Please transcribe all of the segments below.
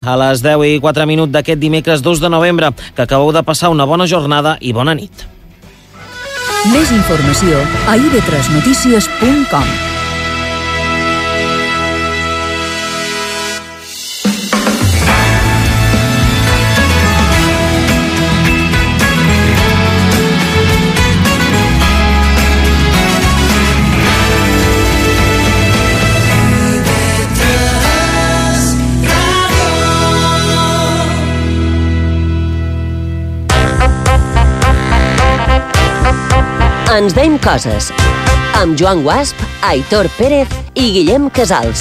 A les 10 i 4 minuts d'aquest dimecres 2 de novembre, que acabeu de passar una bona jornada i bona nit. Més informació a ib3notícies.com Ens deim coses. Amb Joan Guasp, Aitor Pérez i Guillem Casals.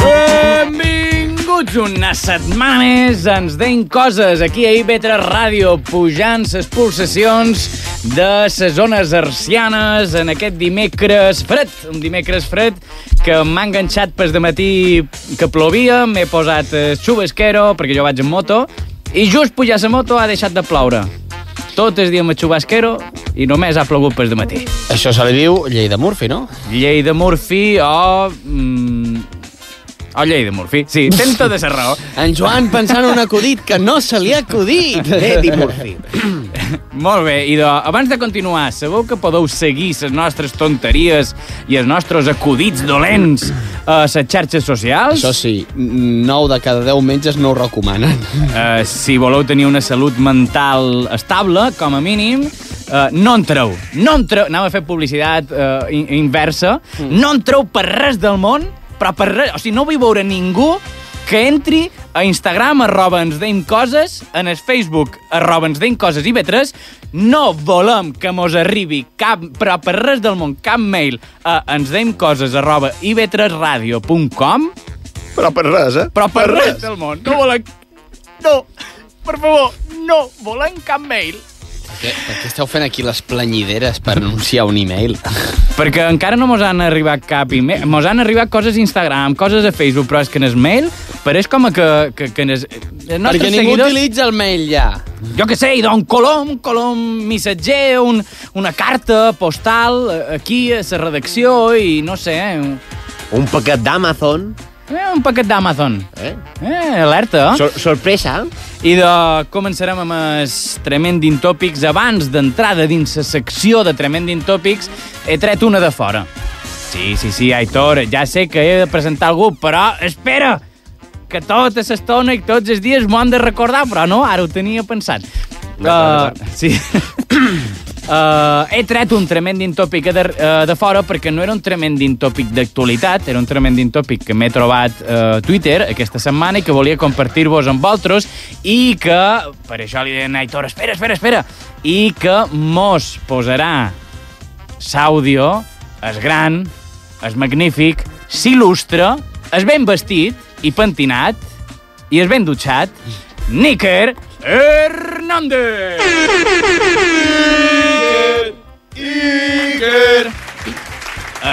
Benvinguts una setmana més. Ens deim coses aquí a IB3 Ràdio, pujant ses pulsacions de ses zones arcianes en aquest dimecres fred, un dimecres fred que m'ha enganxat pas de matí que plovia, m'he posat eh, xubasquero perquè jo vaig en moto i just pujar la moto ha deixat de ploure. Tot el dia amb el xubasquero i només ha plogut pas de matí. Això se li diu llei de Murphy, no? Llei de Murphy o... Mm, o llei de Murphy. Sí, tens tota la raó. En Joan pensant un acudit que no se li ha acudit. Eddie Murphy. Molt bé, i de, abans de continuar, sabeu que podeu seguir les nostres tonteries i els nostres acudits dolents a les xarxes socials? Això sí, 9 de cada 10 metges no ho recomanen. Uh, si voleu tenir una salut mental estable, com a mínim, uh, no entreu. No entreu, anava a fer publicitat uh, inversa, mm. no entreu per res del món, però per res, o sigui, no vull veure ningú que entri a Instagram, arroba ens deim coses, en el Facebook, arroba ens deim coses i vetres, no volem que mos arribi cap, però per res del món, cap mail a ens deim coses, arroba ivetresradio.com, Però per res, eh? però per, per res. res del món. No volem... No, per favor, no volem cap mail. Per què, per què esteu fent aquí les planyideres per anunciar un e-mail? Perquè encara no mos han arribat cap email. Mos han arribat coses a Instagram, coses a Facebook, però és que en el mail pareix com a que, que, que en Perquè ningú seguidors... utilitza el mail ja. Jo què sé, i un colom, un colom missatger, un, una carta postal eh, aquí a la redacció i no sé, eh, un, Un paquet d'Amazon. Eh, un paquet d'Amazon. Eh? Eh, alerta. Sor sorpresa. I de, començarem amb els Tremendin Tòpics. Abans d'entrada dins la secció de Tremendin Tòpics, he tret una de fora. Sí, sí, sí, Aitor, ja sé que he de presentar algú, però espera! Que tota l'estona i tots els dies m'ho han de recordar, però no, ara ho tenia pensat. Uh, sí. Uh, he tret un tremendin tòpic de, uh, de fora perquè no era un tremendin tòpic d'actualitat, era un tremendin tòpic que m'he trobat a uh, Twitter aquesta setmana i que volia compartir-vos amb vosaltres i que, per això li deien a Aitor, espera, espera, espera, i que mos posarà s'àudio, és gran, és magnífic, s'il·lustra, és ben vestit i pentinat i és ben dutxat, Níker Hernández!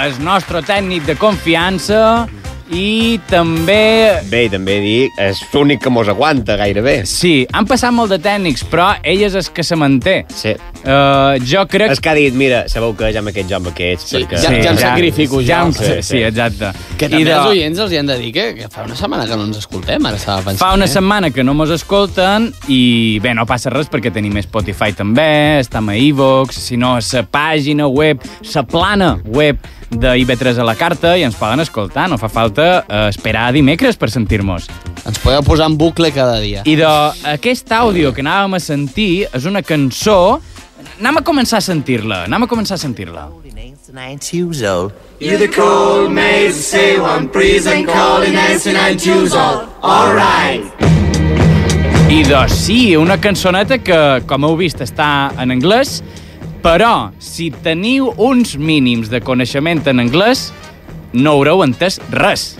El nostre tècnic de confiança i també... Bé, i també dic, és l'únic que mos aguanta gairebé. Sí, han passat molt de tècnics, però ell és el que se manté. Sí. Uh, jo crec... És que ha dit, mira, sabeu que ja amb aquest joc aquests, Sí, perquè... ja- ja em sacrifico, ja. ja. em- Sí, Sí, sí, sí. exacte. Que I també de- els oients els hi han de dir que, que fa una setmana que no ens escoltem, ara estava pensant. Fa una eh? setmana que no mos escolten i bé, no passa res perquè tenim Spotify també, estem a iVox, si no a la pàgina web, la plana web de IB3 a la carta i ens poden escoltar, no fa falta eh, esperar a dimecres per sentir-nos. Ens podeu posar en bucle cada dia. I de aquest àudio que anàvem a sentir és una cançó... Anem a començar a sentir-la, anem a començar a sentir-la. You the cold maze, say one prison calling Nancy nine years old. All right. I de sí, una cançoneta que, com heu vist, està en anglès, però si teniu uns mínims de coneixement en anglès, no haureu entès res.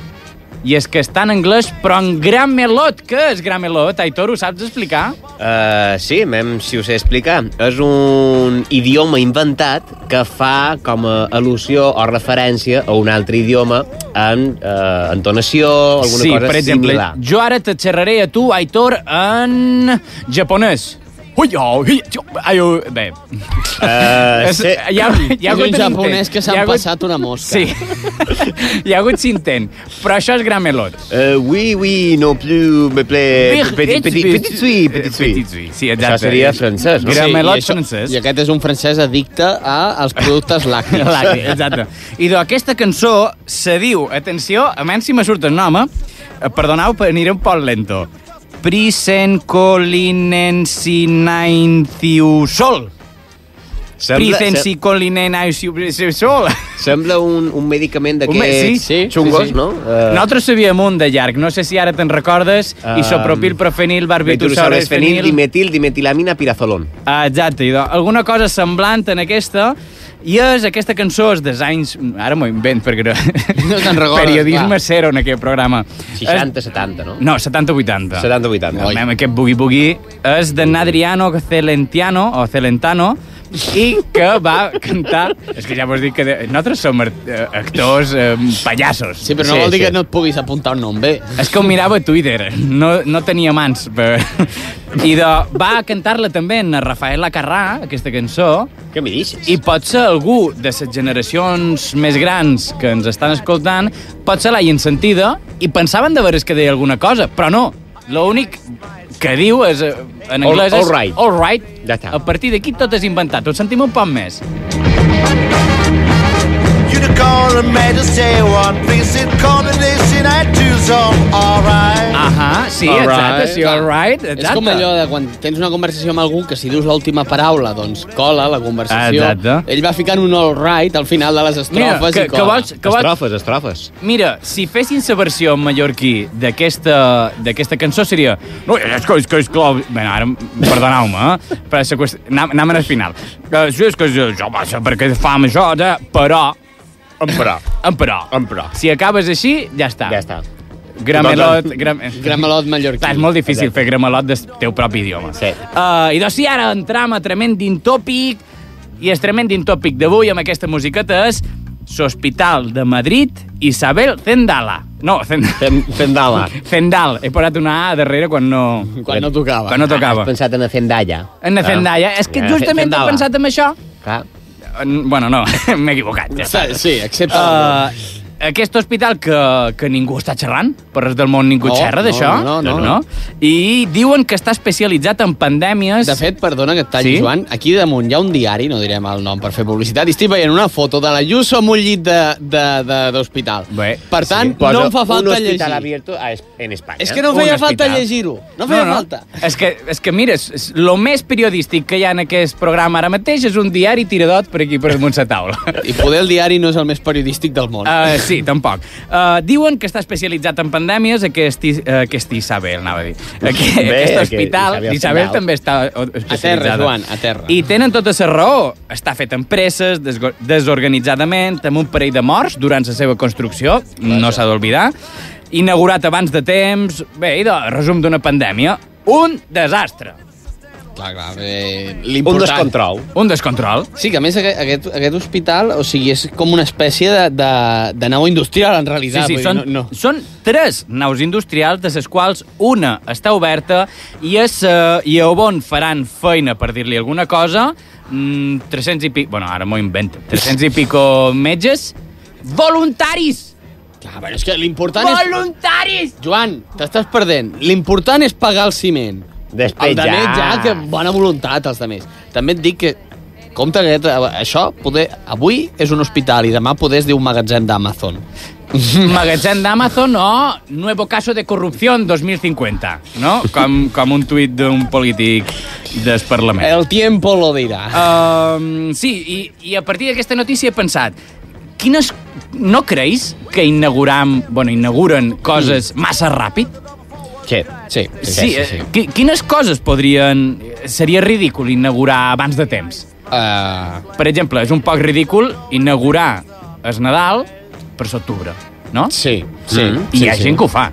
I és que està en anglès, però en Gramelot. Què és Gramelot? Aitor, ho saps explicar? Uh, sí, mem, si ho sé explicar. És un idioma inventat que fa com a al·lusió o referència a un altre idioma amb uh, entonació, alguna sí, cosa per exemple, similar. jo ara te xerraré a tu, Aitor, en japonès. Ui, oh, ui, jo, ai, bé. Uh, sí. hi ha, hi ha És un japonès intent. que Hi s'han ha hagut- passat una mosca. Sí. hi ha hagut intent. Però això és gramelot. Uh, oui, oui, non plus, me plaît. Petit, Petit, petit, petit, sui, petit, sui. Petit sui, sí, exacte. Això seria francès, no? Gra- Gramelot i, això- francès. I aquest és un francès addicte a, als productes làctics. Làctic, exacte. I d'aquesta cançó se diu, atenció, a menys si me surt el nom, eh, perdoneu, però aniré un poc lento. Prisen colinensinainthiusol. Sembla, un, un medicament d'aquests sí, xungos, sí, sí. no? Uh, Nosaltres sabíem un de llarg, no sé si ara te'n recordes, Um, isopropil, profenil, Barbitursores, fenil, barbitursores, dimetil, dimetilamina, pirazolón. Ah, exacte, idò. alguna cosa semblant en aquesta, i és aquesta cançó és dels anys... Ara m'ho invent, perquè no... No te'n recordes, Periodisme clar. zero en aquest programa. 60, 70, no? No, 70-80. 70-80. El mem, aquest boogie-boogie és d'en Adriano Celentiano, o Celentano, i que va cantar... És que ja vos dic que de... nosaltres som eh, actors eh, pallassos. Sí, però no Sí, vol dir sí. que no et puguis apuntar un nom bé. És que ho mirava a Twitter, no, no tenia mans. Per... I de, va cantar-la també en Rafaela Carrà, aquesta cançó, Què m'hi deixes? i pot ser algú de les generacions més grans que ens estan escoltant, pot ser l'hagin sentida i pensaven de veres que deia alguna cosa, però no. L'únic que diu és, eh, en All- anglès all és right. all right. Ja està. A partir d'aquí tot és inventat. Ho sentim un poc més. Ahà, sí, All exacte, right. sí, all right, exacte. És com allò de quan tens una conversació amb algú que si dius l'última paraula, doncs cola la conversació. Exacte. Ell va ficant un all right al final de les Mira, estrofes que, i que cola. vols, que vols, Estrofes, estrofes. Mira, si fessin la versió en mallorquí d'aquesta d'aquesta cançó seria... No, és que és, que és clar... Bé, ara, perdoneu-me, eh? Però la qüestió... Anem, al final. Eh, sí, és que jo, jo perquè fam això, de... però... Emperà. En però. Emperà. Si acabes així, ja està. Ja està. Gramelot... Gram... Gramelot mallorquí. Clar, és molt difícil Exacte. fer gramelot del teu propi idioma. Sí. Uh, I doncs sí, ara entram a tremendin tòpic, i el tremendin tòpic d'avui amb aquesta musiqueta és l'Hospital de Madrid Isabel Zendala. No, Zendala. Zendal. He posat una A darrere quan no... Quan no tocava. Quan no tocava. Has pensat en la Zendaya. En la Zendaya. És que Ja, justament he pensat en això. Clar. En- Bueno, no, m'he equivocat. Ja. Sí, excepte... Uh, aquest hospital que, que ningú està xerrant, per res del món ningú No, xerra no, d'això, no, no, no. I diuen que està especialitzat en pandèmies... De fet, perdona que et talli, Sí? Joan, aquí damunt hi ha un diari, no direm el nom per fer publicitat, i estic veient una foto de la Yuso amb un llit de- de- de- d'hospital. Per tant, Posa no em fa un falta hospital llegir. abierto a es- en Espanya. És que no Un feia falta hospital. llegir-ho. No feia falta. És que, és que mira, lo més periodístic que hi ha en aquest programa ara mateix és un diari tiradot per aquí per damunt la taula. I poder el diari no és el més periodístic del món. Uh, sí, tampoc. Uh, diuen que està especialitzat en pandèmies aquest, eh, aquest Isabel, anava a dir. Aqu Bé, aquest que hospital, Isabel Isabel també està o- a terra, especialitzada. Joan, a terra. I tenen tota la raó. Està fet en presses, desorganitzadament, amb un parell de morts durant la seva construcció, no s'ha d'oblidar, inaugurat abans de temps... Bé, i de resum d'una pandèmia, un desastre. Clar, clar. Eh, Un descontrol. Un descontrol. Sí, que a més aquest, aquest, aquest hospital, o sigui, és com una espècie de, de, de nau industrial, en Sí, realitat. sí, vull són, no, no. són tres naus industrials, de les quals una està oberta i és uh, i a on faran feina, per dir-li alguna cosa, mm, 300 i pico... Bueno, ara m'ho invento. 300 i pico metges voluntaris! Clar, però és que l'important és... Voluntaris! Joan, t'estàs perdent. L'important és pagar el ciment. Després el de ja. ja, que bona voluntat, els altres. També et dic que, compte que eh, això, poder, avui és un hospital i demà poder es diu un magatzem d'Amazon. Magatzem d'Amazon o nuevo caso de corrupció 2050, no? Com, com un tuit d'un polític del Parlament. El tiempo lo dirà. Um, sí, i, i a partir d'aquesta notícia he pensat, quines... No creus que inauguram, bueno, inauguren coses massa ràpid? Sí. Sí, Sí, sí, sí. Qui, quines coses podrien... Seria ridícul inaugurar abans de temps? Uh, Per exemple, és un poc ridícul inaugurar el Nadal per l'octubre, no? sí, sí. Mm. I hi ha gent que ho fa.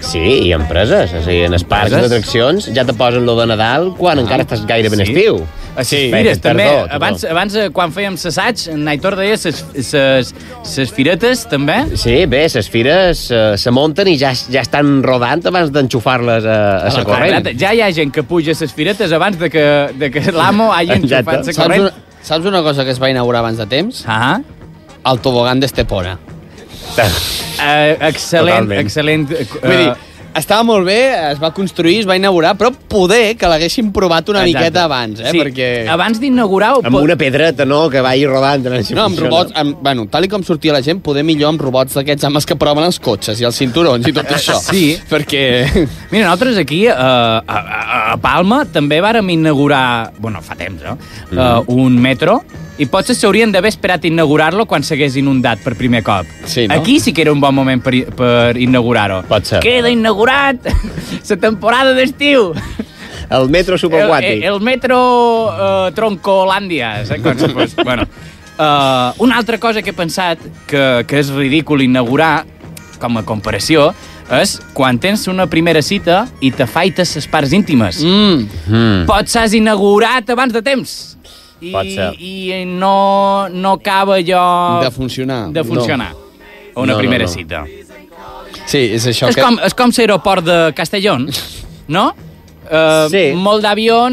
Sí, i empreses. O sigui, en els parcs d'atraccions ja te posen lo de Nadal quan encara estàs gaire ben sí. estiu. A Sí. fires, Bé, també. tardor. Abans, abans, eh, quan fèiem l'assaig, en Aitor deia ses, ses, ses firetes, també. Sí, bé, les fires eh, se munten i ja, ja estan rodant abans d'enxufar-les a, a la corrent. Ja hi ha gent que puja ses firetes abans de que, de que l'amo hagi Exacte. enxufat la Saps corrent. una, saps una cosa que es va inaugurar abans de temps? Ah, El tobogán d'Estepona. Eh, excel·lent, Totalment. excel·lent. eh, Vull dir, estava molt bé, es va construir, es va inaugurar, però poder que l'haguessin provat una Exacte. miqueta abans, eh? sí, Perquè... abans d'inaugurar... Amb pot- una pedreta, no?, que vagi rodant. No, No, amb robots, amb, bueno, tal i com sortia la gent, poder millor amb robots d'aquests amb els que proven els cotxes i els cinturons i tot això. Sí. Perquè... Mira, nosaltres aquí, uh, a, a, a Palma, també vàrem inaugurar, bueno, fa temps, no? Uh, un metro, i potser s'haurien d'haver esperat inaugurar-lo quan s'hagués inundat per primer cop. Sí, no? Aquí sí que era un bon moment per, per inaugurar-ho. Pot ser. Queda inaugurat la temporada d'estiu. El metro El, subaquàtic. el metro uh, Troncolàndia. com se fos? bueno, uh, una altra cosa que he pensat que, que és ridícul inaugurar, com a comparació, és quan tens una primera cita i t'afaites les parts íntimes. Mm. Mm. Pots has inaugurat abans de temps. I. I no, no acaba allò... De funcionar. De funcionar. No. Una No, no, primera no. cita. Sí, és això És que... com, és com l'aeroport de Castellón, no? Uh, Sí. Molt d'avió,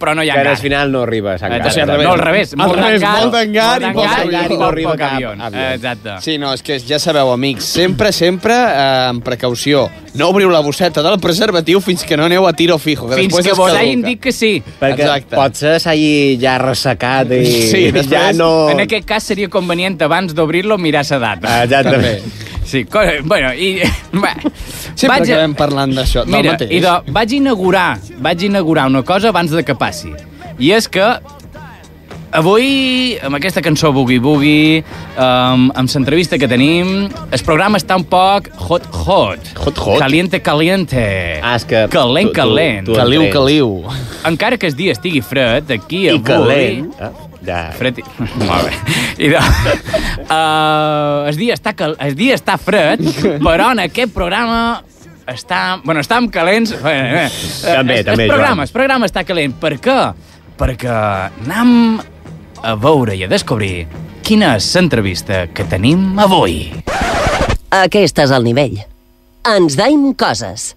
però no hi ha Que al final no arribes encara. Exacte. No, al revés. Al revés, molt d'engar i poc avió. i No arriba cap avió. avió. Exacte. Sí, no, és que ja sabeu, amics, sempre, sempre eh, amb precaució. No obriu la bosseta del preservatiu fins que no aneu a tiro fijo, que Fins després que vos hagin dit que sí. Perquè Exacte. potser s'hagi ja ressecat i Sí, ja després- no... En aquest cas seria convenient abans d'obrir-lo mirar la data. Exactament. Sí, co- bueno, i... Va, Sempre vaig acabem parlant d'això, del Mira, mateix. idò, vaig inaugurar, vaig inaugurar una cosa abans de que passi. I és que avui, amb aquesta cançó Boogie Boogie, um, amb l'entrevista que tenim, el programa està un poc hot hot. Hot, hot? Caliente caliente. Ah, és que... Calent tu- tu- calent. tu Caliu, entres. caliu. Encara que el dia estigui fred, aquí I avui... calent. Ah, ja. Fred i... Molt bé. I de... uh, el, dia està cal... el dia està fred, però en aquest programa està... Bueno, estàvem calents... Bé, bé. També, el, també, el programa, Joan. el programa està calent. Per què? Perquè anem a veure i a descobrir quina és l'entrevista que tenim avui. Aquest és el nivell. Ens daim coses.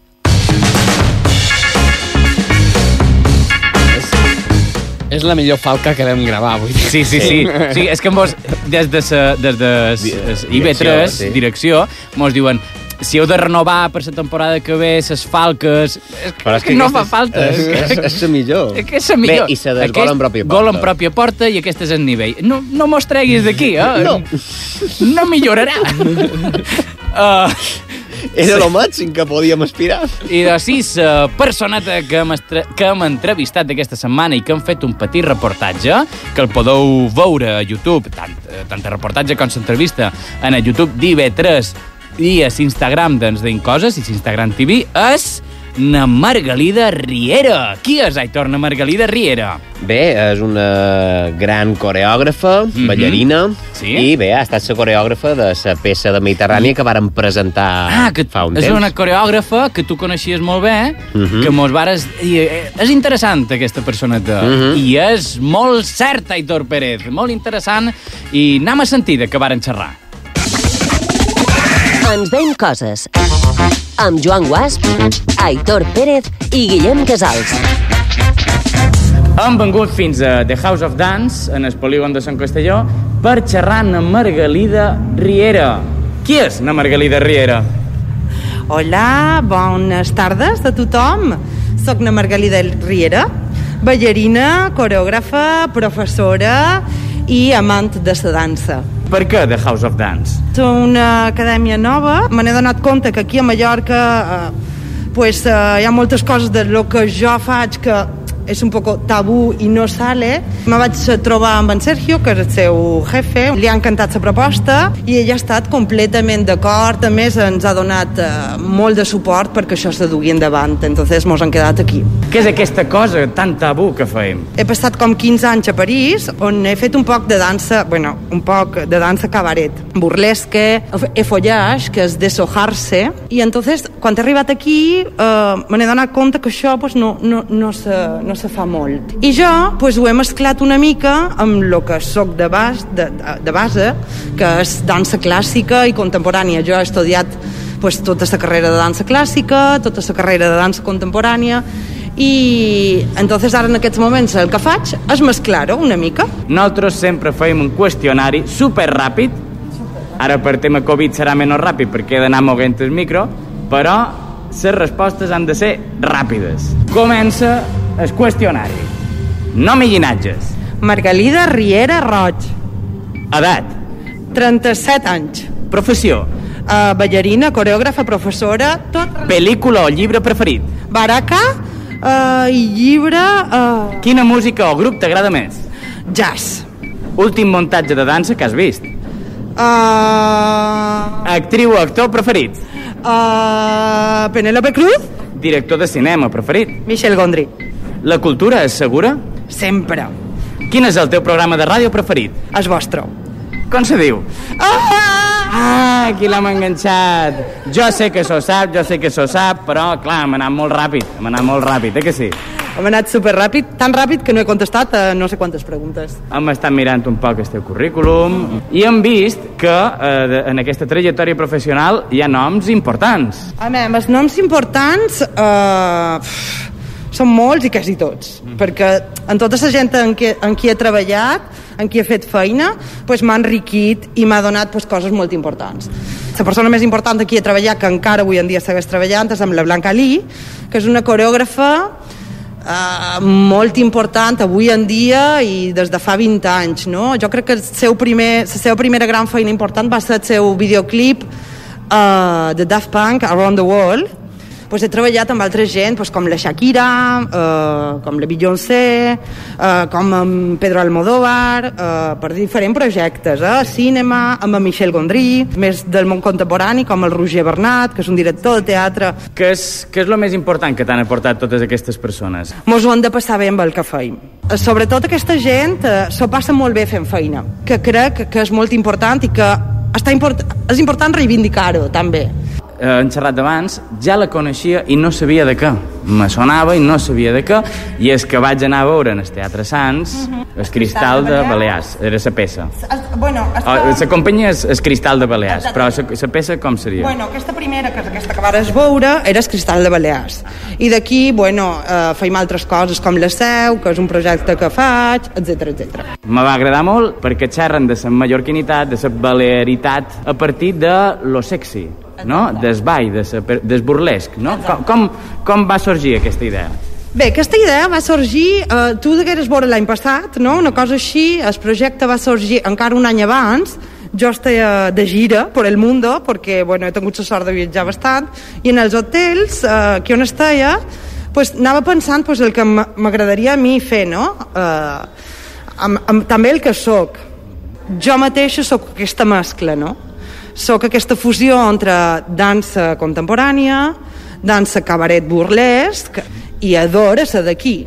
És la millor falca que vam gravar avui. Sí, sí, sí. sí és que mos, des de, sa, des de s- IB3, Direcció, sí. direcció, mos diuen si heu de renovar per la temporada que ve les falques... Però és que no fa falta. És, és, és, la millor. És que és la millor. Bé, i se desgola en pròpia porta. Gol en pròpia porta i aquest és el nivell. No, no mos treguis d'aquí, eh? No. No millorarà. uh, Era lo màxim que podíem aspirar. I de sis uh, personeta que hem, estre- que hem entrevistat aquesta setmana i que han fet un petit reportatge, que el podeu veure a YouTube, tant, eh, tant el reportatge com l'entrevista en el YouTube d'IV3 i a l'Instagram d'Ens Deim Coses i l'Instagram TV, és na Margalida Riera. Qui és Aitor na Margalida Riera? Bé, és una gran coreògrafa, Mhm. ballarina, Sí. i bé, ha estat la coreògrafa de la peça de Mediterrània que varen presentar Ah, que fa un és temps. una coreògrafa que tu coneixies molt bé, Mhm. que mos vares... I, eh, és interessant, aquesta personeta. Mhm. I és molt cert, Aitor Pérez. Molt interessant. I anem a sentir de què varen xerrar. Ens deim coses. Amb Joan Guasp, Aitor Pérez i Guillem Casals. Hem vengut fins a The House of Dance, en el polígon de Sant Castelló, per xerrar amb Margalida Riera. Qui és na Margalida Riera? Hola, bones tardes de tothom. Soc na Margalida Riera, ballarina, coreògrafa, professora i amant de la dansa. Per què The House of Dance? És una acadèmia nova. Me n'he donat compte que aquí a Mallorca eh, pues, eh, hi ha moltes coses de lo que jo faig que és un poco tabú i no sale. Me vaig trobar amb en Sergio, que és el seu jefe, li ha encantat la proposta i ell ha estat completament d'acord, a més ens ha donat eh, molt de suport perquè això se dugui endavant, entonces mos han quedat aquí. Què és aquesta cosa tan tabú que feim? He passat com 15 anys a París, on he fet un poc de dansa, bueno, un poc de dansa cabaret, burlesque, efollage, que és deshojar-se, i entonces, quan he arribat aquí, eh, me n'he donat compte que això pues, no, no, no, se, no se fa molt. I jo pues, ho he mesclat una mica amb el que sóc de, bas, de, de, base, que és dansa clàssica i contemporània. Jo he estudiat pues, tota la carrera de dansa clàssica, tota la carrera de dansa contemporània, i entonces ara en aquests moments el que faig és mesclar-ho una mica. Nosaltres sempre feim un qüestionari super ràpid, ara per tema Covid serà menys ràpid perquè he d'anar moguent el micro, però les respostes han de ser ràpides. Comença el qüestionari. Nom i llinatges. Margalida Riera Roig, Edat. 37 anys. Professió. Uh, ballarina, coreògrafa, professora, tot. Pel·lícula o llibre preferit. Baraca uh, i llibre uh, Quina música o grup t'agrada més? jazz. Últim muntatge de dansa que has vist. Uh, Actriu o actor preferit. Uh, Penélope Cruz, Director de cinema preferit. Michel Gondry. La cultura és segura? Sempre. Quin és el teu programa de ràdio preferit? És vostre. Com se diu? Ah, aquí l'hem enganxat. Jo sé que s'ho sap, jo sé que s'ho sap, però, clar, hem anat molt ràpid, hem anat molt ràpid, eh que sí? Hem anat superràpid, tan ràpid que no he contestat a no sé quantes preguntes. Hem estat mirant un poc el teu currículum i hem vist que eh, en aquesta trajectòria professional hi ha noms importants. A veure, els noms importants eh, són molts i quasi tots, perquè en tota la gent en qui, en qui he treballat, en qui he fet feina, pues, m'ha enriquit i m'ha donat pues, coses molt importants. La persona més important amb qui he treballat, que encara avui en dia segueix treballant, és amb la Blanca Lee, que és una coreògrafa uh, molt important avui en dia i des de fa 20 anys, no? Jo crec que el seu primer, la seva primera gran feina important va ser el seu videoclip uh, de Daft Punk, Around the World, pues he treballat amb altra gent pues, com la Shakira, uh, com la Beyoncé, uh, com amb Pedro Almodóvar, uh, per diferents projectes, eh? cinema, amb Michel Gondry, més del món contemporani, com el Roger Bernat, que és un director de teatre. Què és, què és el més important que t'han aportat totes aquestes persones? Mos ho hem de passar bé amb el que feim. Eh, Sobretot aquesta gent eh, s'ho passa molt bé fent feina, que crec que és molt important i que està import és important reivindicar-ho, també. Eh, en xerrat d'abans, ja la coneixia i no sabia de què. Me sonava i no sabia de què, i és que vaig anar a veure en el Teatre Sants el Cristal de Balears, era la peça. Bueno, Oh, la companyia és el Cristal de Balears, però la peça com seria? Bueno, aquesta primera, que és aquesta que vares veure, era el Cristal de Balears. I d'aquí, bueno, eh, feim altres coses com la Seu, que és un projecte que faig, etc etc. Me va agradar molt perquè xerren de la mallorquinitat, de la balearitat, a partir de lo sexy, no? Des ball, de sa, des burlesc, no? Com, com, com va sorgir aquesta idea? Bé, aquesta idea va sorgir, eh, tu degueres veure l'any passat, no? una cosa així, el projecte va sorgir encara un any abans, jo estava de gira per el mundo, perquè bueno, he tingut la sort de viatjar bastant, i en els hotels eh, que on estava, pues, anava pensant pues, el que m'agradaria a mi fer, no? Eh, amb, amb, també el que sóc. Jo mateixa sóc aquesta mescla, no? Sóc aquesta fusió entre dansa contemporània, dansa cabaret burlesc i adoro ser d'aquí.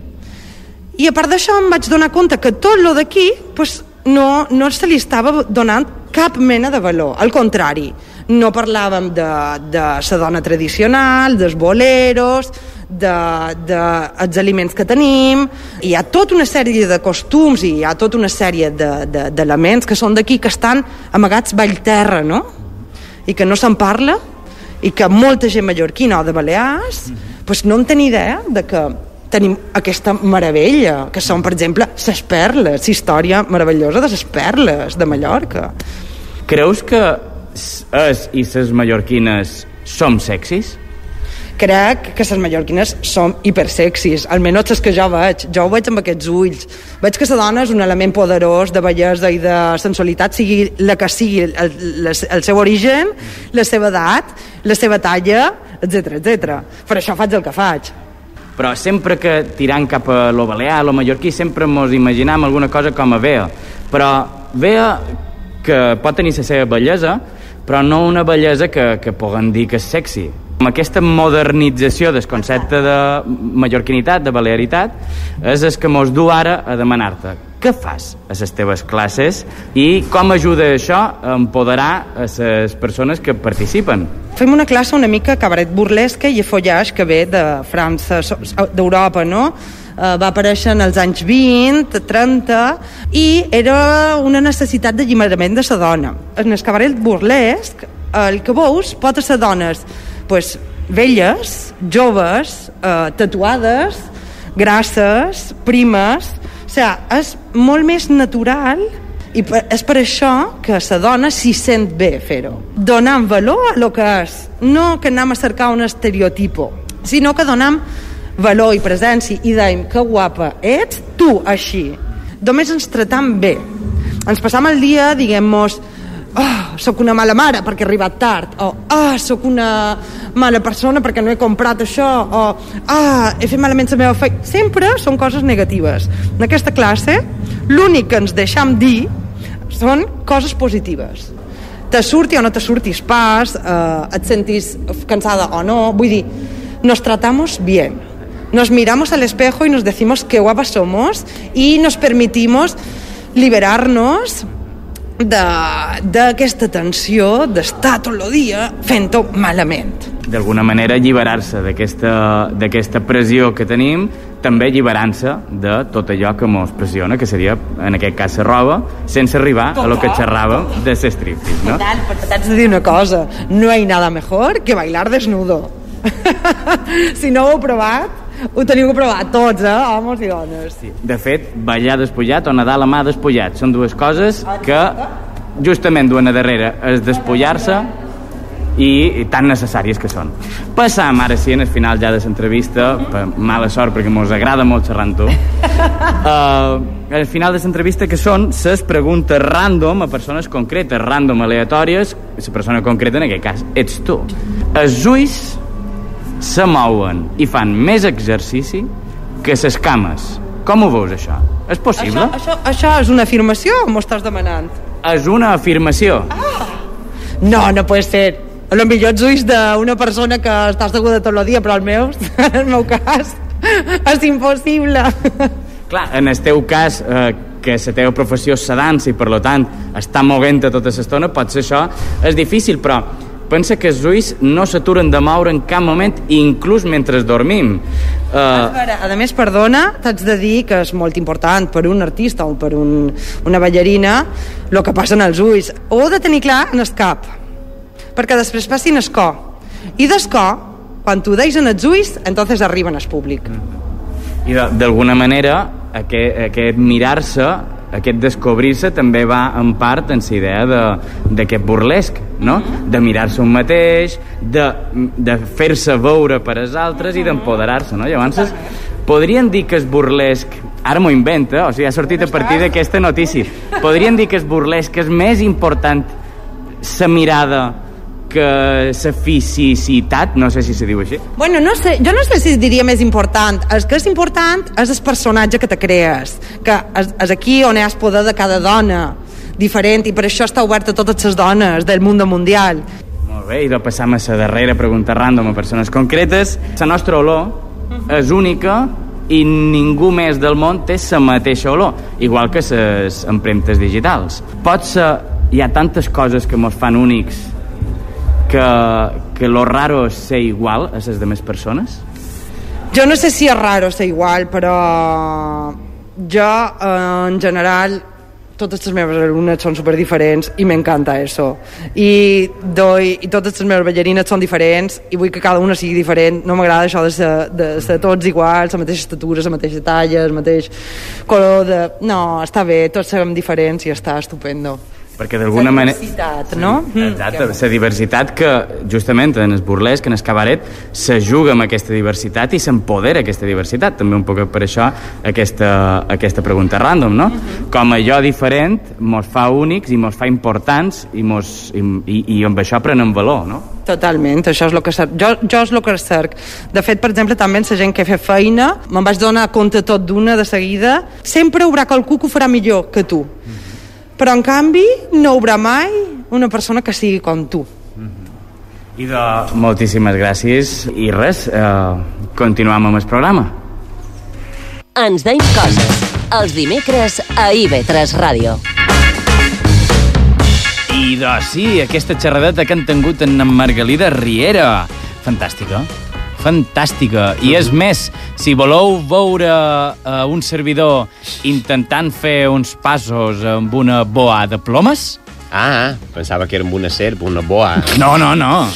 I a part d'això em vaig donar compte que tot lo d'aquí pues, no, no se li estava donant cap mena de valor. Al contrari, no parlàvem de, de la dona tradicional, dels boleros, de, de els aliments que tenim, hi ha tota una sèrie de costums i hi ha tota una sèrie de- de- d'elements de, que són d'aquí que estan amagats ball terra, no? I que no se'n parla i que molta gent mallorquina o de Balears pues no en ni idea de que tenim aquesta meravella, que són, per exemple, les perles, història meravellosa de les perles de Mallorca. Creus que s- és i ses mallorquines som sexis? Crec que les mallorquines són hipersexis, almenys les que jo veig. Jo ho veig amb aquests ulls. Veig que la dona és un element poderós de bellesa i de sensualitat, sigui la que sigui el, el, el seu origen, la seva edat, la seva talla, etc etc. Per això faig el que faig. però sempre que tirant cap a lo balear, lo mallorquí, sempre mos imaginam alguna cosa com a vea. Però vea que pot tenir la seva bellesa, però no una bellesa que, que puguen dir que és sexy. Amb aquesta modernització del concepte de mallorquinitat, de balearitat, és el que mos du ara a demanar-te què fas a les teves classes i com ajuda això a empoderar a les persones que participen. Fem una classe una mica cabaret burlesca i follage que ve de França, d'Europa, no? Eh, va aparèixer en els anys 20, 30, i era una necessitat d'alliberament de la dona. En el cabaret burlesc, el que veus pot ser dones pues, velles, joves, eh, tatuades, grasses, primes... O sigui, és molt més natural i per, és per això que la dona s'hi sent bé fer-ho. Donant valor a lo que és. No que anem a cercar un estereotipo, sinó que donem valor i presència i dèiem que guapa ets tu així. Només ens tratam bé. Ens passam el dia, diguem-nos, oh, sóc una mala mare perquè he arribat tard, o ah, sóc una mala persona perquè no he comprat això, o ah, he fet malament la meva feina. Sempre són coses negatives. En aquesta classe, l'únic que ens deixam dir són coses positives. Te surti o no te surtis pas, eh, et sentis cansada o no, vull dir, nos tratamos bien. Nos miramos al espejo y nos decimos qué guapas somos y nos permitimos liberar-nos de- d'aquesta tensió d'estar tot el dia fent-ho malament. D'alguna manera alliberar-se d'aquesta pressió que tenim, també alliberant-se de tot allò que mos pressiona, que seria, en aquest cas, la roba, sense arribar a lo que xerràvem de ser striptease, no? Total, però t'haig de dir una cosa, no hay nada mejor que bailar desnudo. si no ho heu provat, ho teniu que provar tots, eh, homes i dones. Sí. De fet, ballar despullat o nedar la mà despullat són dues coses que justament duen a darrere és despullar-se i, i tan necessàries que són. Passam ara sí, en el final ja de l'entrevista, per mala sort perquè mos agrada molt xerrar amb tu, uh, al final de l'entrevista que són les preguntes random a persones concretes, random aleatòries, la persona concreta en aquest cas ets tu. Els ulls se mouen i fan més exercici que les cames. Com ho veus, això? És possible? Això, això, això és una afirmació o m'ho estàs demanant? És una afirmació. No, no pot ser. A lo millor els ulls d'una persona que està asseguda tot el dia, però el meu, en el meu cas, és impossible. Clar, en el teu cas, eh, que la teva professió és la dansa i, per lo tant, està moguent tota l'estona, potser això és difícil, però pensa que els ulls no s'aturen de moure en cap moment, inclús mentre dormim. A Uh, veure, a més, perdona, t'haig de dir que és molt important per un artista o per un, una ballarina el que passa en els ulls. Ho heu de tenir clar en el cap, perquè després passin el cor. I del cor, quan t'ho deis en els ulls, entonces arriben al públic. I de- d'alguna manera, aquest, aquest mirar-se, aquest descobrir-se, també va en part en la idea de- d'aquest burlesc, no? De mirar-se un mateix, de, de fer-se veure per als altres i d'empoderar-se, no? Llavors, podrien dir que és burlesc ara m'ho inventa, o sigui, ha sortit a partir d'aquesta notícia. Podrien dir que és burlesc és més important la mirada que la fisicitat, no sé si se diu així. Bueno, no sé, jo no sé si diria més important. El que és important és el personatge que te crees, que és, és aquí on hi ha el poder de cada dona diferent i per això està obert a totes les dones del món mundial. Molt bé, i de passam a la darrera pregunta random a persones concretes. La nostra olor és única i ningú més del món té la mateixa olor, igual que les empremtes digitals. Pot ser, hi ha tantes coses que ens fan únics que, que lo raro és ser igual a les demés persones? Jo no sé si és raro ser igual, però jo, eh, en general, totes les meves alumnes són super diferents i m'encanta això. I, doy, I totes les meves ballarines són diferents i vull que cada una sigui diferent. No m'agrada això de ser, de ser tots iguals, la mateixa estatura, la mateixa talla, el mateix color de... No, està bé, tots serem diferents i està estupendo. Perquè d'alguna manera... Diversitat, no? Mm. Exacte, la diversitat que justament en el burlesc, en el cabaret, se juga amb aquesta diversitat i s'empodera aquesta diversitat. També un poc per això aquesta, aquesta pregunta random, no? Com allò diferent mos fa únics i mos fa importants i, mos, i, i, i amb això prenem valor, no? Totalment, això és el que cerc. Jo, jo és el que cerc. De fet, per exemple, també en la gent que fa feina, me'n vaig donar compte tot d'una de seguida, sempre hi haurà qualcú que ho farà millor que tu. Però, en canvi, no haurà mai una persona que sigui com tu. I de... Moltíssimes gràcies. I res, eh, continuem amb el programa. Ens deim coses. Els dimecres a IB3 Ràdio. I de sí, aquesta xerradeta que han tingut en Margalida Riera. Fantàstica. Fantàstica. I és més, si voleu veure uh, un servidor intentant fer uns passos amb una boa de plomes... Ah, pensava que era amb una serp, una boa. No, no, no.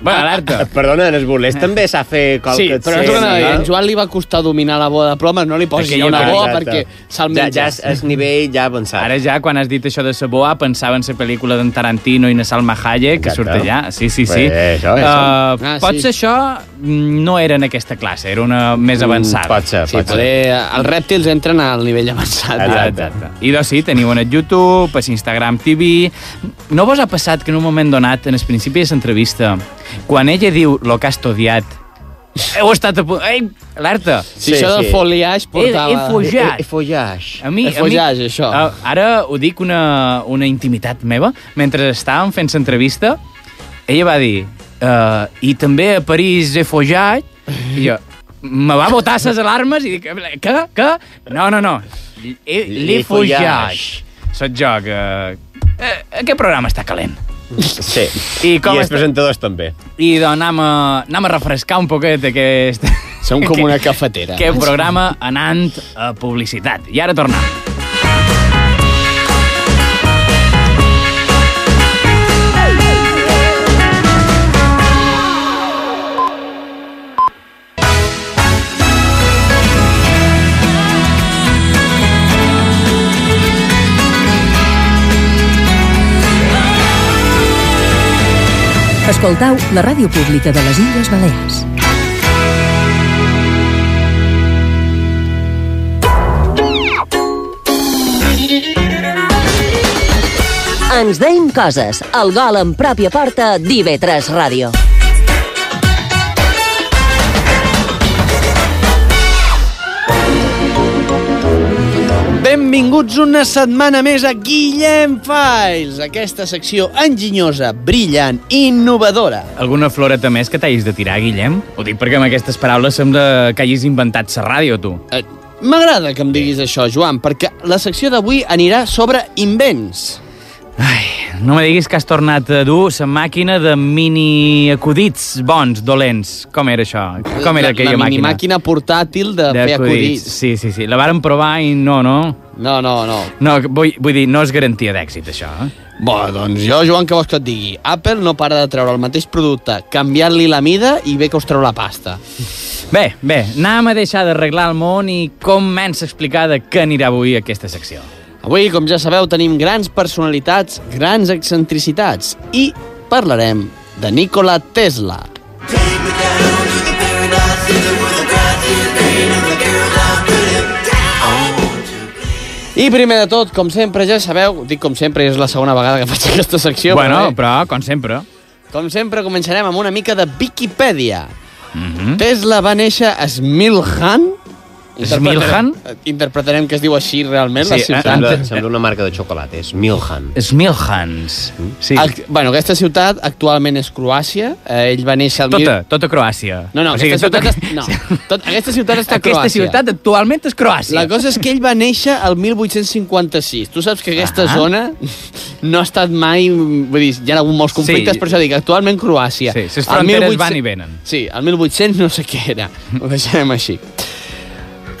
Bueno, alerta. Perdona, en els burlers també s'ha fet qualque... Sí, però és una, a en Joan li va costar dominar la boa de plomes, no li posis Aquella una boa exacte. perquè se'l Ja, menja. ja és, és nivell ja avançat. Ara ja, quan has dit això de la boa, pensava en la pel·lícula d'en Tarantino i na Salma Hayek, que Exacte. surt allà. Sí, sí, sí. Pues això, això. Uh, Ah, potser sí. això mm, no era en aquesta classe, era una més avançada. Mm, pot ser, Sí, pot ser. poder, els rèptils entren al nivell avançat. Exacte. Exacte. I doncs sí, teniu en el YouTube, a Instagram TV... No vos ha passat que en un moment donat, en el principi de l'entrevista, quan ella diu lo que has odiat, heu estat a punt... Ei, alerta! Si això del foliage portava... He, he fojat. E, e follage. A mi, El follage, això. Uh, ara ho dic una, una intimitat meva. Mentre estàvem fent l'entrevista, ella va dir uh, i també a París he fojat, i jo, me va botar les alarmes i dic, què? Què? No, no, no. L'he fojat. Soc jo, que... Eh, aquest programa està calent. Sí. I com I els està- presentadors també. I doncs anem a, anem a refrescar un poquet aquest... Som com una cafetera. aquest programa anant a publicitat. I ara tornem. Escoltau la ràdio pública de les Illes Balears. Ens deim coses. El gol en pròpia porta d'IV3 Ràdio. Benvinguts una setmana més a Guillem Files, aquesta secció enginyosa, brillant, innovadora. Alguna floreta més que t'hagis de tirar, Guillem? Ho dic perquè amb aquestes paraules sembla que hagis inventat la ràdio, tu. Eh, M'agrada que em diguis això, Joan, perquè la secció d'avui anirà sobre invents. Ai, no me diguis que has tornat a dur la màquina de mini acudits bons, dolents. Com era això? Com era la, aquella la màquina? minimàquina portàtil de, de fer acudits. Sí, sí, sí. La vàrem provar i no, no. No, no, no. No, vull, vull dir, no és garantia d'èxit, això. Eh? Bo, doncs jo, Joan, què vols que et digui? Apple no para de treure el mateix producte, canviant-li la mida i bé que us treu la pasta. Bé, bé, anem a deixar d'arreglar el món i comença a explicar de què anirà avui aquesta secció. Avui, com ja sabeu, tenim grans personalitats, grans excentricitats i parlarem de Nikola Tesla. I primer de tot, com sempre, ja sabeu, dic com sempre, és la segona vegada que faig aquesta secció. bueno, però, bé, però, com sempre... com sempre, començarem amb una mica de Wikipedia. Mm -hmm. Tesla va néixer a Smiljan. Smiljan? Interpretarem que es diu així realment, la Sí, ciutat. eh, Sembla, sembla una marca de xocolata, és Milhan. Smilhans. Sí. Ac bueno, aquesta ciutat actualment és Croàcia. Eh, ell va néixer al... Tota, tota Croàcia. No, no, O sigui, aquesta, tota- ciutat, és, no tot, aquesta ciutat està a Aquesta Croàcia. ciutat actualment és Croàcia. La cosa és que ell va néixer al 1856. Tu saps que aquesta Ah. zona no ha estat mai... Vull dir, hi ha hagut molts conflictes, Sí. per això dic, actualment Croàcia. Sí, les Al fronteres van i venen. Sí, al 1800 no sé què era. Ho deixarem així.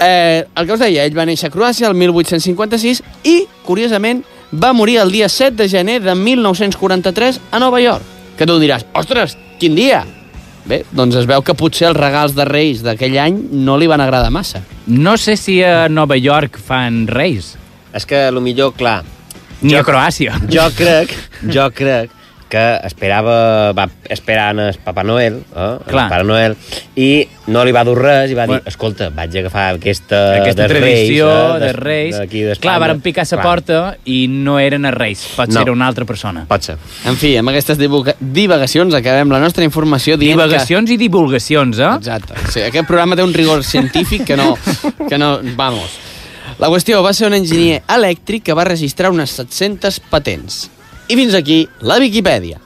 Eh, el que us deia, ell va néixer a Croàcia el 1856 i, curiosament, va morir el dia 7 de gener de 1943 a Nova York. Que tu diràs, ostres, quin dia? Bé, doncs es veu que potser els regals de Reis d'aquell any no li van agradar massa. No sé si a Nova York fan reis. És que, a lo millor, clar, Ni a Croàcia. Jo crec, jo crec que esperava, va esperar en el Papa Noel, eh, el. Pare Noel, i no li va dur res, i va dir, escolta, vaig agafar aquesta, Aquesta dels tradició reis, eh, de Reis. d'Espanya. Clar, varen picar a la porta i no eren els Reis. Pot No. ser una altra persona. Pot ser. En fi, amb aquestes divagacions acabem la nostra informació dient Divagacions i divulgacions, que... eh? Exacte. Sí, aquest programa té un rigor científic que no... Que no vamos. La qüestió va ser un enginyer elèctric que va registrar unes 700 patents. I fins aquí la Viquipèdia.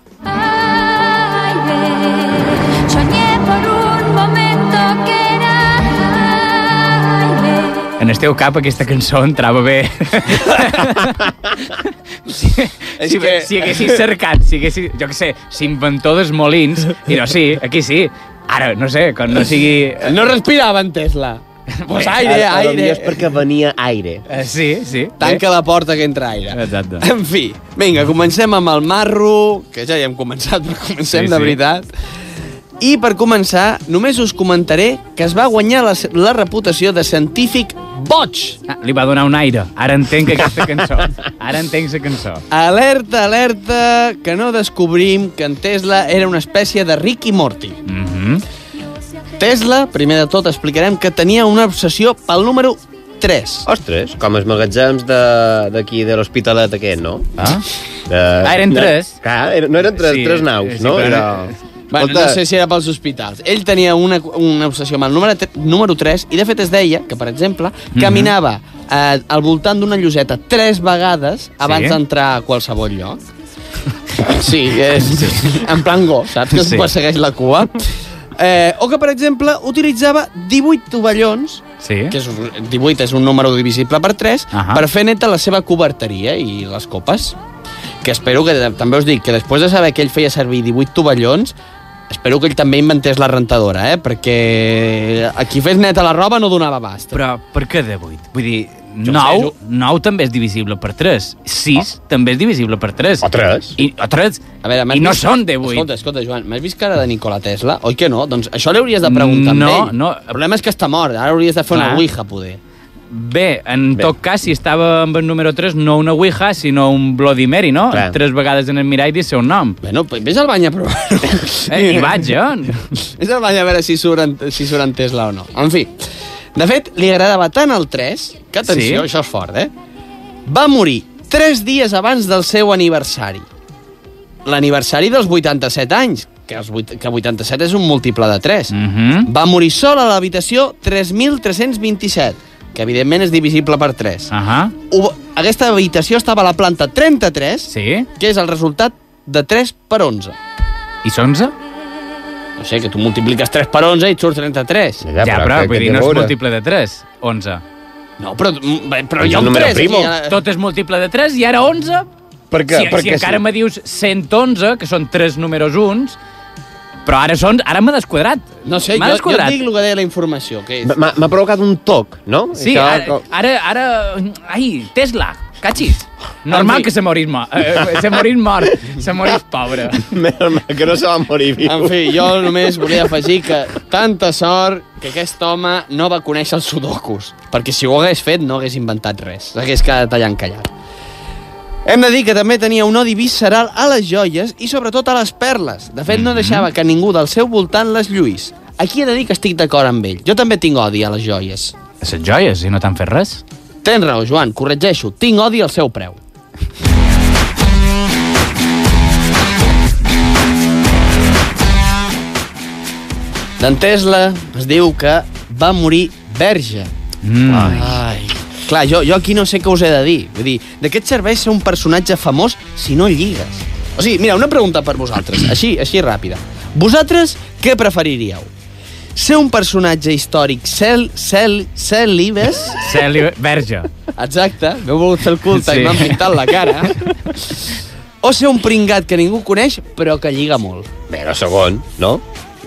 En el teu cap aquesta cançó entrava bé. si, si, que- si haguessis cercat, si haguessis, jo què sé, s'inventor dels molins, i no, sí, aquí sí. Ara, no sé, quan no sigui... No respirava en Tesla. Pues aire, A- a lo millor aire. és perquè venia aire. Eh, sí, sí. Tanca la porta que entra aire. Exacte. En fi, vinga, comencem amb el marro, que ja hi hem començat, però comencem Sí, de sí. veritat. I per començar, només us comentaré que es va guanyar la, la reputació de científic boig. Ah, li va donar un aire. Ara entenc aquesta cançó. Ara entenc la cançó. Alerta, alerta, que no descobrim que en Tesla era una espècie de Rick i Morty. Mm -hmm. Tesla, primer de tot, explicarem que tenia una obsessió pel número 3. Ostres, com els magatzems de- d'aquí de, l'Hospitalet aquest, no? Ah? De... Ah, eren tres? Clar, era- no eren tres, Sí, tres naus, sí, no? però Era... Bueno, Escolta, no sé si era pels hospitals. Ell tenia una, una obsessió amb el número, número 3 i de fet es deia que, per exemple, Mhm. caminava eh, al voltant d'una lloseta tres vegades abans Sí? d'entrar a qualsevol lloc. Sí, és, sí. en plan go, saps? Que Sí. sí. persegueix la cua. Eh, o que, per exemple, utilitzava 18 tovallons, Sí. que és un, 18 és un número divisible per 3, Ahà. per fer neta la seva coberteria i les copes. Que espero que, també us dic, que després de saber que ell feia servir 18 tovallons, espero que ell també inventés la rentadora, eh? Perquè a qui fes neta la roba no donava abast. Però per què de 8? Vull dir, 9, sé, jo- 9 també és divisible per 3. 6 també és divisible per 3. O tres. I, o 3. A veure, I no vist- són de 8. Escolta, escolta, Joan, m'has vist cara de Nikola Tesla? Oi que no? Doncs això li hauries de preguntar No, ell. no. El problema és que està mort, ara hauries de fer Clar. una ouija, poder. Bé, en Bé. tot cas, si estava amb el número 3, no una Ouija, sinó un Bloody Mary, no? Clar. Tres vegades en el mirall i dir el seu nom. Bueno, pues vés al bany a provar-ho. Eh, hi vaig, eh? Vés al bany a veure si surt, en, si surt en Tesla o no. En fi, de fet, li agradava tant el 3, que atenció, Sí? això és fort, eh? Va morir 3 dies abans del seu aniversari. L'aniversari dels 87 anys, que, els 8, que 87 és un múltiple de 3. Mm -hmm. Va morir sol a l'habitació 3.327, que evidentment és divisible per 3. Ahà. Ho- Aquesta habitació estava a la planta 33, Sí? que és el resultat de 3 per 11. I 11? No sé, que tu multipliques 3 per 11 i et surt 33. Ja, ja però, vull dir, no és veure? múltiple de 3. 11. No, però, mm, però hi ha un un número 3 primo. aquí. Tot és múltiple de 3 i ara 11? Per què? Si, Per si què encara sí? me dius 111, que són 3 números uns, però ara són... Ara m'ha desquadrat. No sé, jo, jo desquadrat. dic el que deia la informació, que és... M'ha provocat un toc, no? Sí, Això, ara, ara, ara... Ai, Tesla, cachis. Normal que se morís mort. Eh, se morís mort. Se morís pobre. Menys mal que no se va morir viu. En fi, jo només volia afegir que tanta sort que aquest home no va conèixer els sudokus, perquè si ho hagués fet no hagués inventat res, s'hagués quedat allà encallat. Hem de dir que també tenia un odi visceral a les joies i sobretot a les perles. De fet, no deixava que ningú del seu voltant les lluís. Aquí he de dir que estic d'acord amb ell. Jo també tinc odi a les joies. Les joies, i no t'han fet res? Tens raó, Joan, corregeixo. Tinc odi al seu preu. D'en Tesla es diu que va morir verge. Mm. Ai. Clar, jo, jo aquí no sé què us he de dir. Vull dir, de què et serveix ser un personatge famós si no lligues? O sigui, mira, una pregunta per vosaltres, així, així ràpida. Vosaltres què preferiríeu? Ser un personatge històric cel, cel, cel·libes? Celi... Verge. Exacte, m'heu volgut fer el culte sí. I m'han pintat la cara. O ser un pringat que ningú coneix, però que lliga molt. Bé, el segon, no?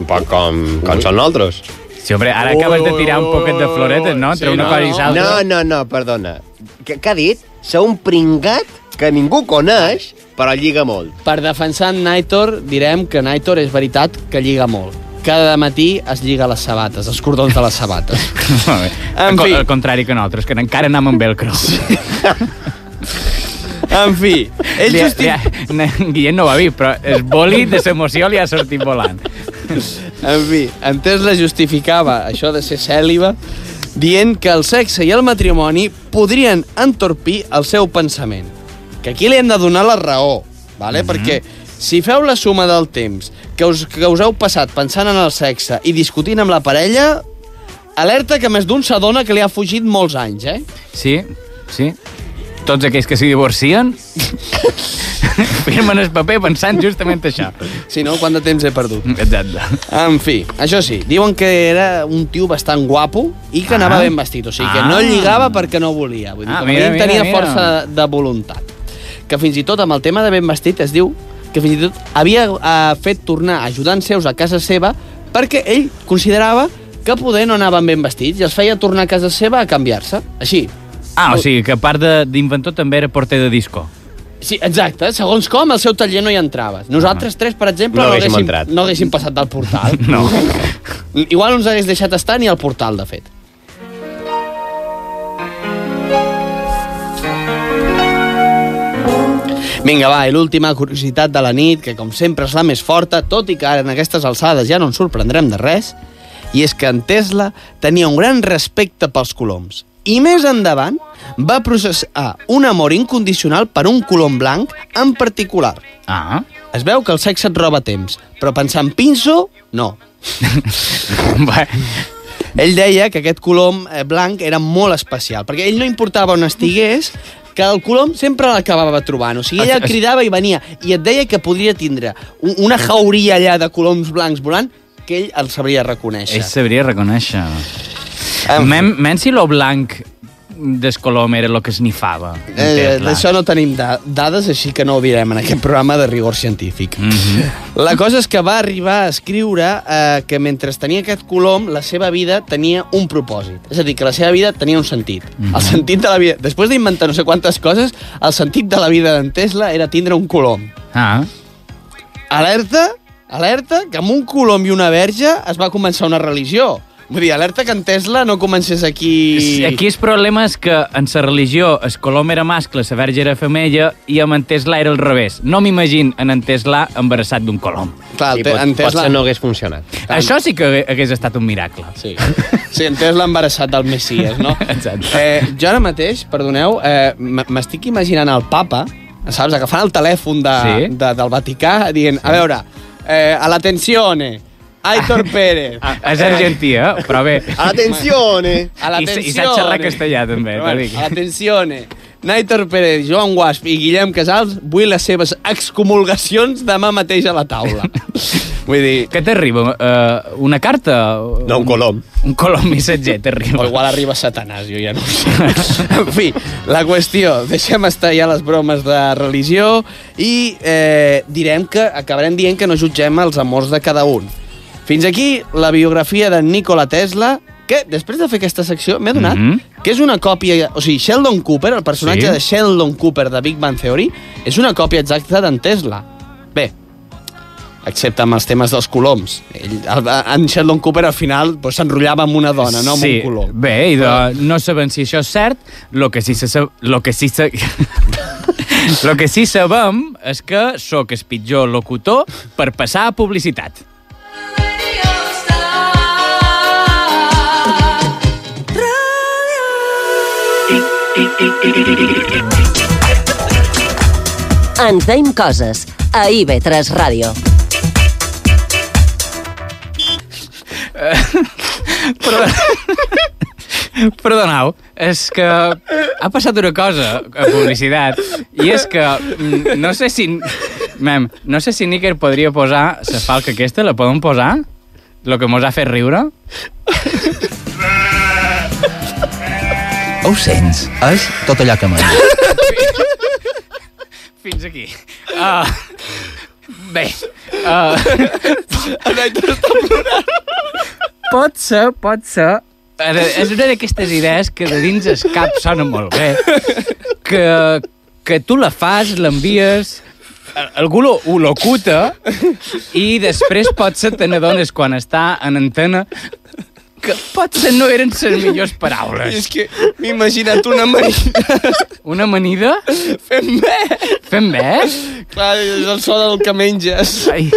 Un poc com, com són nosaltres. Sí, hombre, ara acabes de tirar un poquet de floretes, no? Entre Sí, una no, cosa i no. l'altra. No, no, no, perdona. Què, què ha dit? Ser un pringat que ningú coneix, però lliga molt. Per defensar en Naitor, direm que Naitor és veritat que lliga molt. Cada matí es lliga les sabates, els cordons de les sabates. Molt bé. En fi. al contrari que nosaltres, que encara anem amb velcro. En fi, ell justi... Guillem no ho ha vist, però el boli de l'emoció li ha sortit volant. En fi, en Tesla justificava això de ser cèl·liba dient que el sexe i el matrimoni podrien entorpir el seu pensament. Que aquí li hem de donar la raó, vale? perquè si feu la suma del temps que us, que us heu passat pensant en el sexe i discutint amb la parella, alerta que més d'un s'adona que li ha fugit molts anys, eh? Sí, sí. Tots aquells que s'hi divorcien firmen el paper pensant justament això. Si no, quant de temps he perdut? Exacte. En fi, això sí, diuen que era un tio bastant guapo i que Ah. anava ben vestit, o sigui que Ah. no lligava perquè no volia. Vull dir, Ah, a mira, mira, tenia mira. força de voluntat. Que fins i tot amb el tema de ben vestit es diu que fins i tot havia eh, fet tornar ajudants seus a casa seva perquè ell considerava que poder no anaven ben vestits i els feia tornar a casa seva a canviar-se. Així. Ah, o sigui, que a part de- d'inventor també era porter de disco. Sí, exacte. Segons com, al seu taller no hi entraves. Nosaltres tres, per exemple, No no, haguéssim haguéssim, entrat. no haguéssim passat del portal. No. Igual no ens hagués deixat estar ni al portal, de fet. Vinga, va, i l'última curiositat de la nit, que com sempre és la més forta, tot i que ara en aquestes alçades ja no ens sorprendrem de res, i és que en Tesla tenia un gran respecte pels coloms. I més endavant va processar un amor incondicional per un colom blanc en particular. Ah. Es veu que el sexe et roba temps, però pensar en pinso, no. Ell deia que aquest colom eh, blanc era molt especial, perquè ell no importava on estigués, que el colom sempre l'acabava trobant. O sigui, ella Es- es- cridava i venia, i et deia que podria tindre un- una jauria allà de coloms blancs volant que ell el sabria reconèixer. Ell sabria reconèixer. En fi. Men, men si lo blanc del colom era el que esnifava. en Eh. D'això no tenim da dades, així que no ho direm en aquest programa de rigor científic. Mm -hmm. La cosa és que va arribar a escriure eh, que mentre tenia aquest colom, la seva vida tenia un propòsit. És a dir, que la seva vida tenia un sentit. Mhm. El sentit de la vida... Després d'inventar no sé quantes coses, el sentit de la vida d'en Tesla era tindre un colom. Ah. Alerta, alerta, que amb un colom i una verge es va començar una religió. Vull dir, alerta que en Tesla no comencés aquí... Aquí el problema és que en la religió el colom era mascle, la verge era femella i amb en Tesla era al revés. No m'imagino en en Tesla embarassat d'un colom. Clar, te- pot, en Tesla... potser no hagués funcionat. Això sí que hagués estat un miracle. Sí, sí en Tesla embarassat del Messies, no? Exacte. Eh, jo ara mateix, perdoneu, eh, m'estic imaginant el papa, saps, agafant el telèfon de, Sí. de, del Vaticà, dient, a veure, eh, a l'atenzione, Aitor Pérez. Ah, és argentí, eh? Però bé. A I, i sap xerrar castellà, també, t'ho bueno, dic. atenzione. Naitor Pérez, Joan Guasp i Guillem Casals vull les seves excomulgacions demà mateix a la taula. Vull dir, Què t'arriba? Uh, una carta? No, un colom. Un colom missatger o t'arriba. igual arriba Satanàs, jo ja no ho sé. en fi, la qüestió, deixem estar ja les bromes de religió i eh, direm que acabarem dient que no jutgem els amors de cada un. Fins aquí la biografia de Nikola Tesla, que després de fer aquesta secció m'he adonat Mhm. que és una còpia... O sigui, Sheldon Cooper, el personatge Sí. de Sheldon Cooper de Big Bang Theory, és una còpia exacta d'en Tesla. Bé, excepte amb els temes dels coloms. Ell, el, en Sheldon Cooper al final pues, s'enrotllava amb una dona, no amb sí. un colom. Bé, i de, no sabem si això és cert, lo que sí se sab, lo que sí se... lo que sí sabem és que sóc el pitjor locutor per passar a publicitat. Ens deim coses a IB3 Ràdio. Perdoneu, és que ha passat una cosa a publicitat i és que mm, no sé si... Mem, no sé si Níker podria posar la falca aquesta, la podem posar? Lo que mos ha fet riure? Ho sents? És tot allò que m'ha Fins aquí. Uh, bé, uh, pot ser, pot ser... Ara, És una d'aquestes idees que de dins el cap sona molt bé, que, que tu la fas, l'envies, a- algú lo, ho locuta i després pot ser te n'adones quan està en antena que potser no eren les millors paraules. És que m'he imaginat una amanida. Una amanida? Fem bé. Fem bé? Clar, és el so del que menges. Ai.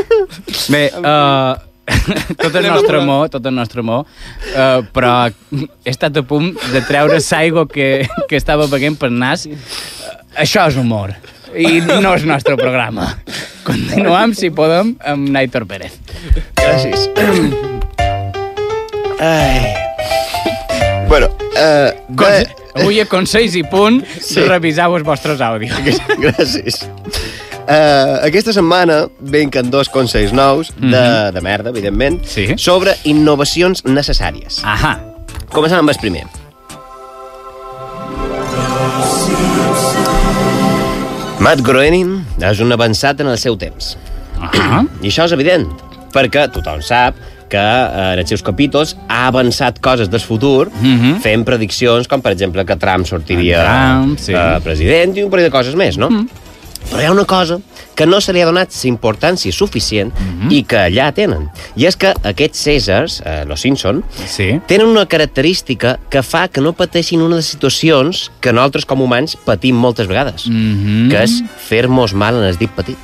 Bé, uh, tot el nostre amor, tot el nostre amor, uh, però he estat a punt de treure l'aigua que, que estava beguent per nas. Uh, això és humor. I no és nostre programa. Continuem, si podem, amb Naitor Pérez. Gràcies. Ai. Bueno, uh, Conse avui a Consells i Punt sí. reviseu els vostres àudios. Gràcies. Uh, aquesta setmana venquen dos consells nous, de, mm -hmm. de merda, evidentment, sí. sobre innovacions necessàries. Ahà. Comencem amb el primer. Matt Groening és un avançat en el seu temps. Ah. I això és evident, perquè tothom sap que eh, en els seus capítols ha avançat coses del futur Mm -hmm. fent prediccions com, per exemple, que Trump sortiria Trump, sí. eh, president i un parell de coses més, no? Mm. Però hi ha una cosa que no se li ha donat importància suficient mm -hmm. i que allà tenen. I és que aquests Cèsars, eh, los Simpson, sí. tenen una característica que fa que no pateixin una de les situacions que nosaltres com humans patim moltes vegades, Mm -hmm. que és fer-nos mal en el dit petit.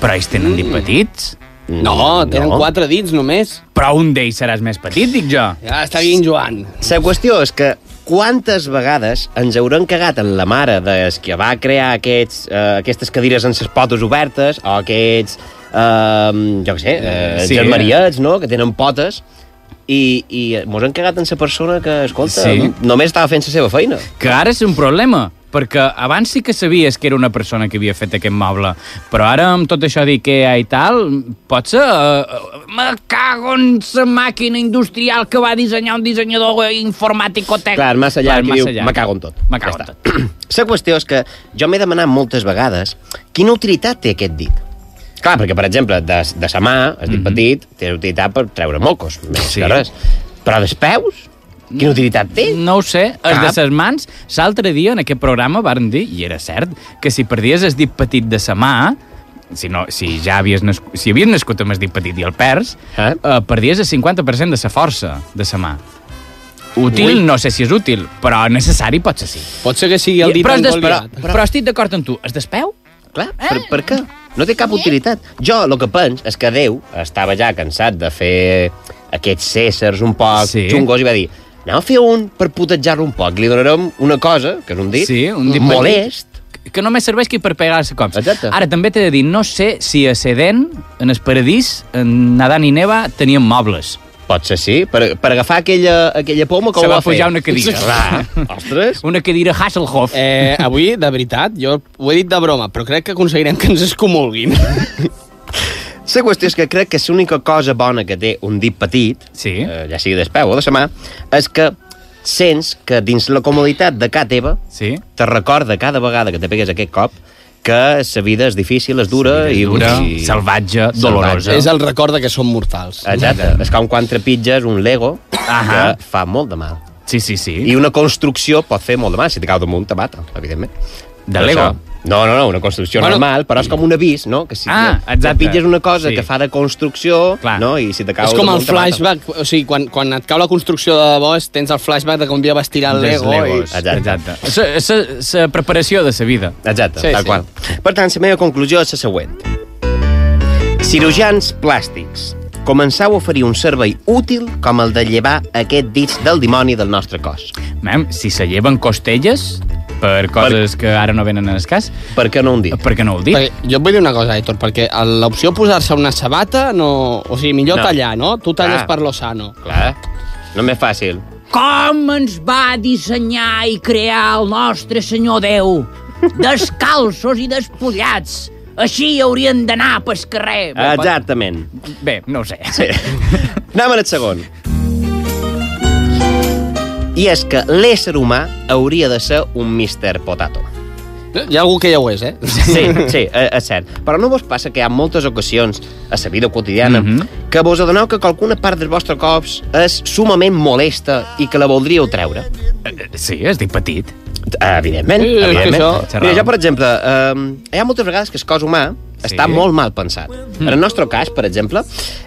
Però ells tenen dit petits? No, tenen quatre dits només. Però un d'ells seràs més petit, dic jo. Ja està bien, Joan. La qüestió és que quantes vegades ens haurem cagat en la mare des que va crear aquests, uh, aquestes cadires amb les potes obertes o aquests, uh, jo què sé, uh, Sí. germariets, no?, que tenen potes i, i mos hem cagat en la persona que, escolta, sí. només estava fent la seva feina. Que ara és un problema, perquè abans sí que sabies que era una persona que havia fet aquest moble, però ara amb tot això d'IKEA i tal, pot ser... Uh, me cago en la màquina industrial que va dissenyar un dissenyador informàtico-tec. Clar, massa allà, Clar, massa diu, allà. me cago en tot. Me cago Ja en està. La qüestió és que jo m'he demanat moltes vegades quina utilitat té aquest dit. Clar, perquè, per exemple, de, de sa mà, el dit petit, té utilitat per treure mocos, més. Sí. que res. Però dels peus, quina utilitat té? No ho sé, Cap. de ses mans, l'altre dia en aquest programa varen dir, i era cert, que si perdies el dit petit de sa mà, si, no, si ja havies nascut, si havies nascut amb el dit petit i el perds, Eh? eh, perdies el 50% de sa força de sa mà. Útil, Ui. no sé si és útil, però necessari pot ser sí. Pot ser que sigui el dit però, des, però, engoliat. però estic d'acord amb tu, es despeu? Clar, per, per què? No té cap utilitat. Jo el que penso és que Déu estava ja cansat de fer aquests cèsars un poc sí. xungos i va dir anem a fer un per putejar-lo un poc. Li donarem una cosa, que és un dit, Sí, un dit molest, que només serveix que per pegar-se cops. Exacte. Ara, també t'he de dir, no sé si a Sedent, en el paradís, en Adán i Neva tenien mobles. Pot ser sí, per, per agafar aquella, aquella poma que Se ho va va fer. pujar una cadira. Clar, ostres. Una cadira Hasselhoff. Eh, avui, de veritat, jo ho he dit de broma, però crec que aconseguirem que ens escomulguin. La qüestió és que crec que l'única cosa bona que té un dit petit, sí. eh, ja sigui d'espeu o de sa mà, és que sents que dins la comoditat de casa teva sí. te recorda cada vegada que te pegues aquest cop que la vida és difícil, és dura, és i, dura, i... salvatge, dolorosa. És el record que som mortals. Exacte. És com quan trepitges un Lego Ahà. que fa molt de mal. Sí, sí, sí. I una construcció pot fer molt de mal. Si te cau damunt, te mata, evidentment. De Lego? això- No, no, no, una construcció Bueno- normal, però és com un avís, no? Que si Ah, exacte. trepitges una cosa Sí. que fa de construcció, Clar. no? i si te cau És com el flashback, o sigui, quan, quan et cau la construcció de debò, tens el flashback de un dia vas tirar el Lego Legos. i... Exacte. Exacte. La preparació de la vida. Exacte, sí, tal sí. qual. Per tant, la meva conclusió és la següent. Cirurgians plàstics, començau a oferir un servei útil com el de llevar aquest dits del dimoni del nostre cos. Mem, si se lleven costelles per coses que ara no venen en el cas, Per què no un dit? per què no ho dic? Perquè jo et vull dir una cosa, Aitor, perquè l'opció posar-se una sabata, no... o sigui, millor No. tallar, no? Tu talles Clar. per lo sano. Clar, no m'és fàcil. Com ens va dissenyar i crear el nostre senyor Déu? Descalços i despullats. Així haurien d'anar pel carrer. Exactament. Bé, no ho sé. Sí. Anem al segon. I és que l'ésser humà hauria de ser un Mr. Potato. Hi ha algú que ja ho és, eh? Sí, sí, eh, és cert. Però no vos passa que hi ha moltes ocasions a la vida quotidiana Mhm. que vos adoneu que qualcuna part del vostre cops és sumament molesta i que la voldríeu treure? Sí, es dic petit. Eh, Evidentment, Sí, és evidentment. això- Mira, jo, per exemple, eh, hi ha moltes vegades que el cos humà està molt mal pensat. En el nostre cas, per exemple,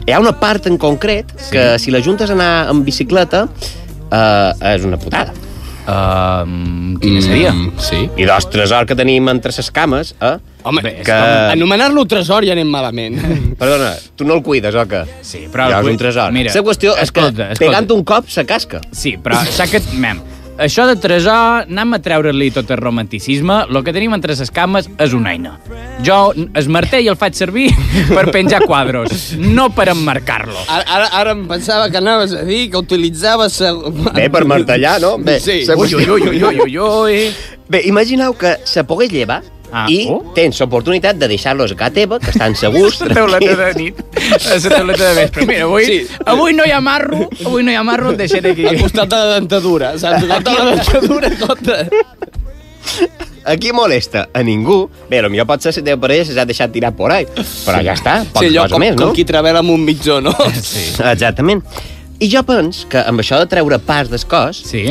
hi ha una part en concret que si la juntes a anar en bicicleta eh, és una putada. Uh, quina seria? Mm, sí. I doncs, tresor que tenim entre les cames, eh? Home, Bé, que... anomenar-lo tresor ja anem malament. Perdona, tu no el cuides, o què? Sí, però... Ja el és un tresor. Mira, la qüestió és escolta, que escolta. pegant un cop se casca. Sí, però saps que... Mem, això de tresor, anem a treure-li tot el romanticisme, el que tenim entre les cames és una eina. Jo el martell el faig servir per penjar quadros, no per emmarcar-lo. Ara, ara, ara em pensava que anaves a dir que utilitzaves... Bé, per martellar, no? Bé, Sí. Ui, ui, ui, ui, ui, ui. Bé, imagineu que se pogués llevar Ah, i oh. tens l'oportunitat de deixar-los a casa teva, que estan segurs. La tauleta de nit. La tauleta de vespre. Mira, avui, Sí. avui no hi ha marro, avui no hi ha marro, et deixaré aquí. Al costat de la dentadura, saps? Al costat de la dentadura, escolta. Aquí molesta a ningú. Bé, potser pot ser la teva parella s'ha deixat tirar por ahí. Però ja està, poca Sí, allò cosa com, més, no? com qui travela amb un mitjó, no? Sí. Exactament. I jo pens que amb això de treure pas del cos Sí?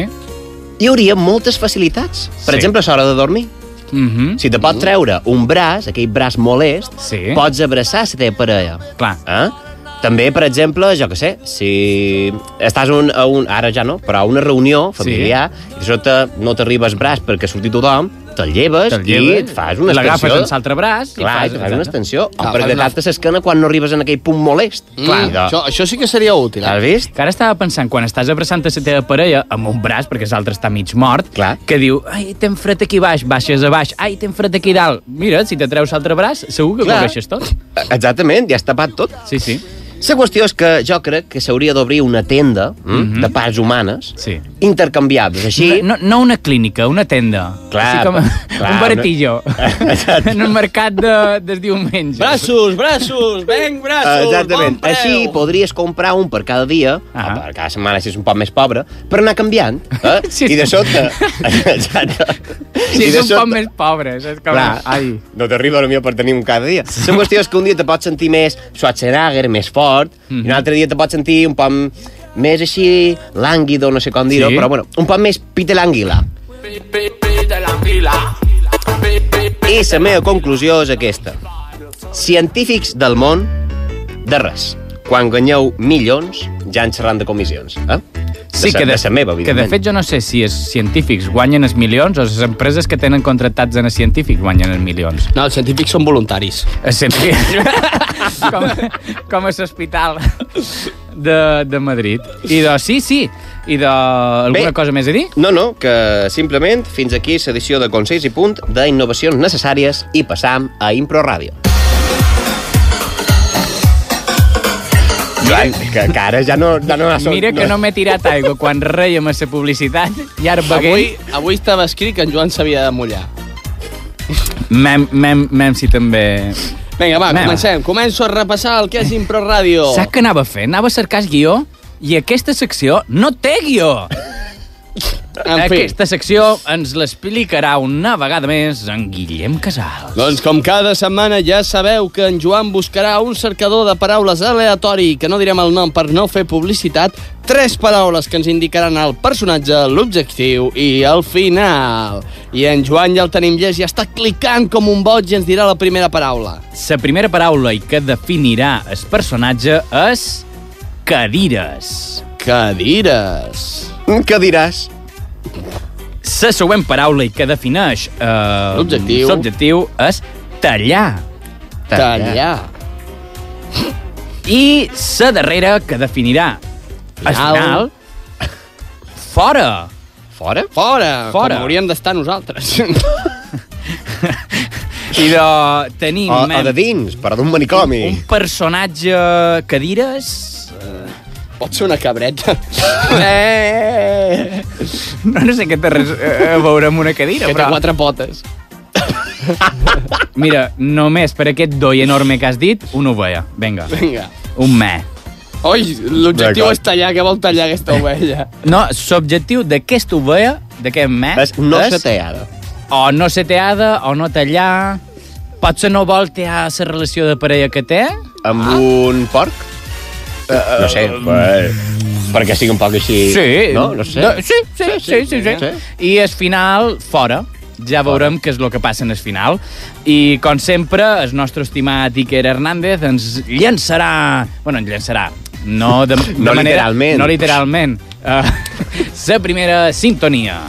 hi hauria moltes facilitats. Per Sí. exemple, a l'hora de dormir. Mm -hmm. Si te pot treure un braç, aquell braç molest, Sí. pots abraçar la teva parella. Clar. Eh? També, per exemple, jo que sé, si estàs un, a un, ara ja no, però a una reunió familiar sí. i de sota no t'arribes braç perquè surti tothom, te'l lleves, Te'l i lleves, et fas una l'agafes extensió. en l'altre braç i Clar, fas- i te fas una extensió. Ah, o per fas una- agafar-te l'esquena quan no arribes en aquell punt molest. Clar, I de- això, això sí que seria útil. Has Eh? vist? Que ara estava pensant, quan estàs abraçant a la teva parella amb un braç, perquè l'altre està mig mort, Clar. que diu, ai, tem fred aquí baix, baixes a baix, ai, tem fred aquí dalt. Mira, si te treus l'altre braç, segur que Clar. cobreixes tot. Exactament, ja està tapat tot. Sí, sí. La qüestió és que jo crec que s'hauria d'obrir una tenda mm, Mhm. de parts humanes Sí. intercanviables, així... No, no una clínica, una tenda. Clar, Així com clar, un baratillo. Exacte. en un mercat de, del diumenge. Braços, braços, venc, braços, Exactament. bon. Així podries comprar un per cada dia, Ah. o per cada setmana si és un poc més pobre, per anar canviant. Eh? Sí, I de sota... Exacte. Si és un poc més pobres. És com... Clar, Ai. no t'arriba millor per tenir un cada dia. La qüestió és que un dia te pots sentir més Schwarzenegger, més fort, Mhm. i un altre dia te pots sentir un poc més així lànguido, no sé com dir-ho, Sí? però bueno, un poc més Peter l'Anguila. I la meva conclusió és aquesta. Científics del món, de res. Quan guanyeu milions, ja en xerran de comissions. Eh? Sí, de, que de, de, meva, que de fet jo no sé si els científics guanyen els milions o les empreses que tenen contractats en els científics guanyen els milions. No, els científics són voluntaris. Els científics... com, com a l'hospital de, de Madrid. I de... Sí, sí. I de... Alguna Bé. cosa més a dir? No, no, que simplement fins aquí l'edició de Consells i Punt d'innovacions necessàries i passam a Impro Ràdio. Joan, que, que ara ja no, ja no ha Mira que no m'he tirat aigua quan reiem a la publicitat i ara Avui, beguent... avui estava escrit que en Joan s'havia de mullar. Mem, mem, mem si també... Vinga, va, Anem. comencem. Començo a repassar el que és Impro Ràdio. Saps què anava a fer? Anava a cercar el guió i aquesta secció no té guió. En fi. Aquesta secció ens l'explicarà una vegada més en Guillem Casals. Doncs com cada setmana ja sabeu que en Joan buscarà un cercador de paraules aleatori, que no direm el nom per no fer publicitat, tres paraules que ens indicaran el personatge, l'objectiu i el final. I en Joan ja el tenim llest i està clicant com un boig i ens dirà la primera paraula. La primera paraula i que definirà el personatge és cadires. Cadires. Què diràs? La següent paraula i que defineix eh, L'objectiu. l'objectiu és tallar. Tallar. I la darrera que definirà el Final. final, fora. Fora? Fora. Fora. Com hauríem d'estar nosaltres. I de tenim O, o de dins, però d'un manicomi. un personatge cadires... Pot ser una cabreta. Eh... No, no sé què té res eh, a veure amb una cadira, que té però... quatre potes. Mira, només per aquest doi enorme que has dit, una ovella. Vinga, Vinga. un me. Oi, l'objectiu és tallar. Què vol tallar aquesta ovella? No, l'objectiu d'aquesta ovella, d'aquest me, És no seteada. o no seteada, o no tallar... Potser no vol tear la relació de parella que té? Amb un porc? No sé, per, perquè sigui un poc així... Sí. No? No sé. No, sí, sí, sí, sí, sí, sí. I al final, fora. ja veurem què és el que passa en el final. I, com sempre, el nostre estimat Iker Hernández ens llançarà... Bueno, ens llançarà. No, de, de No manera, literalment. No literalment. Uh, la primera sintonia.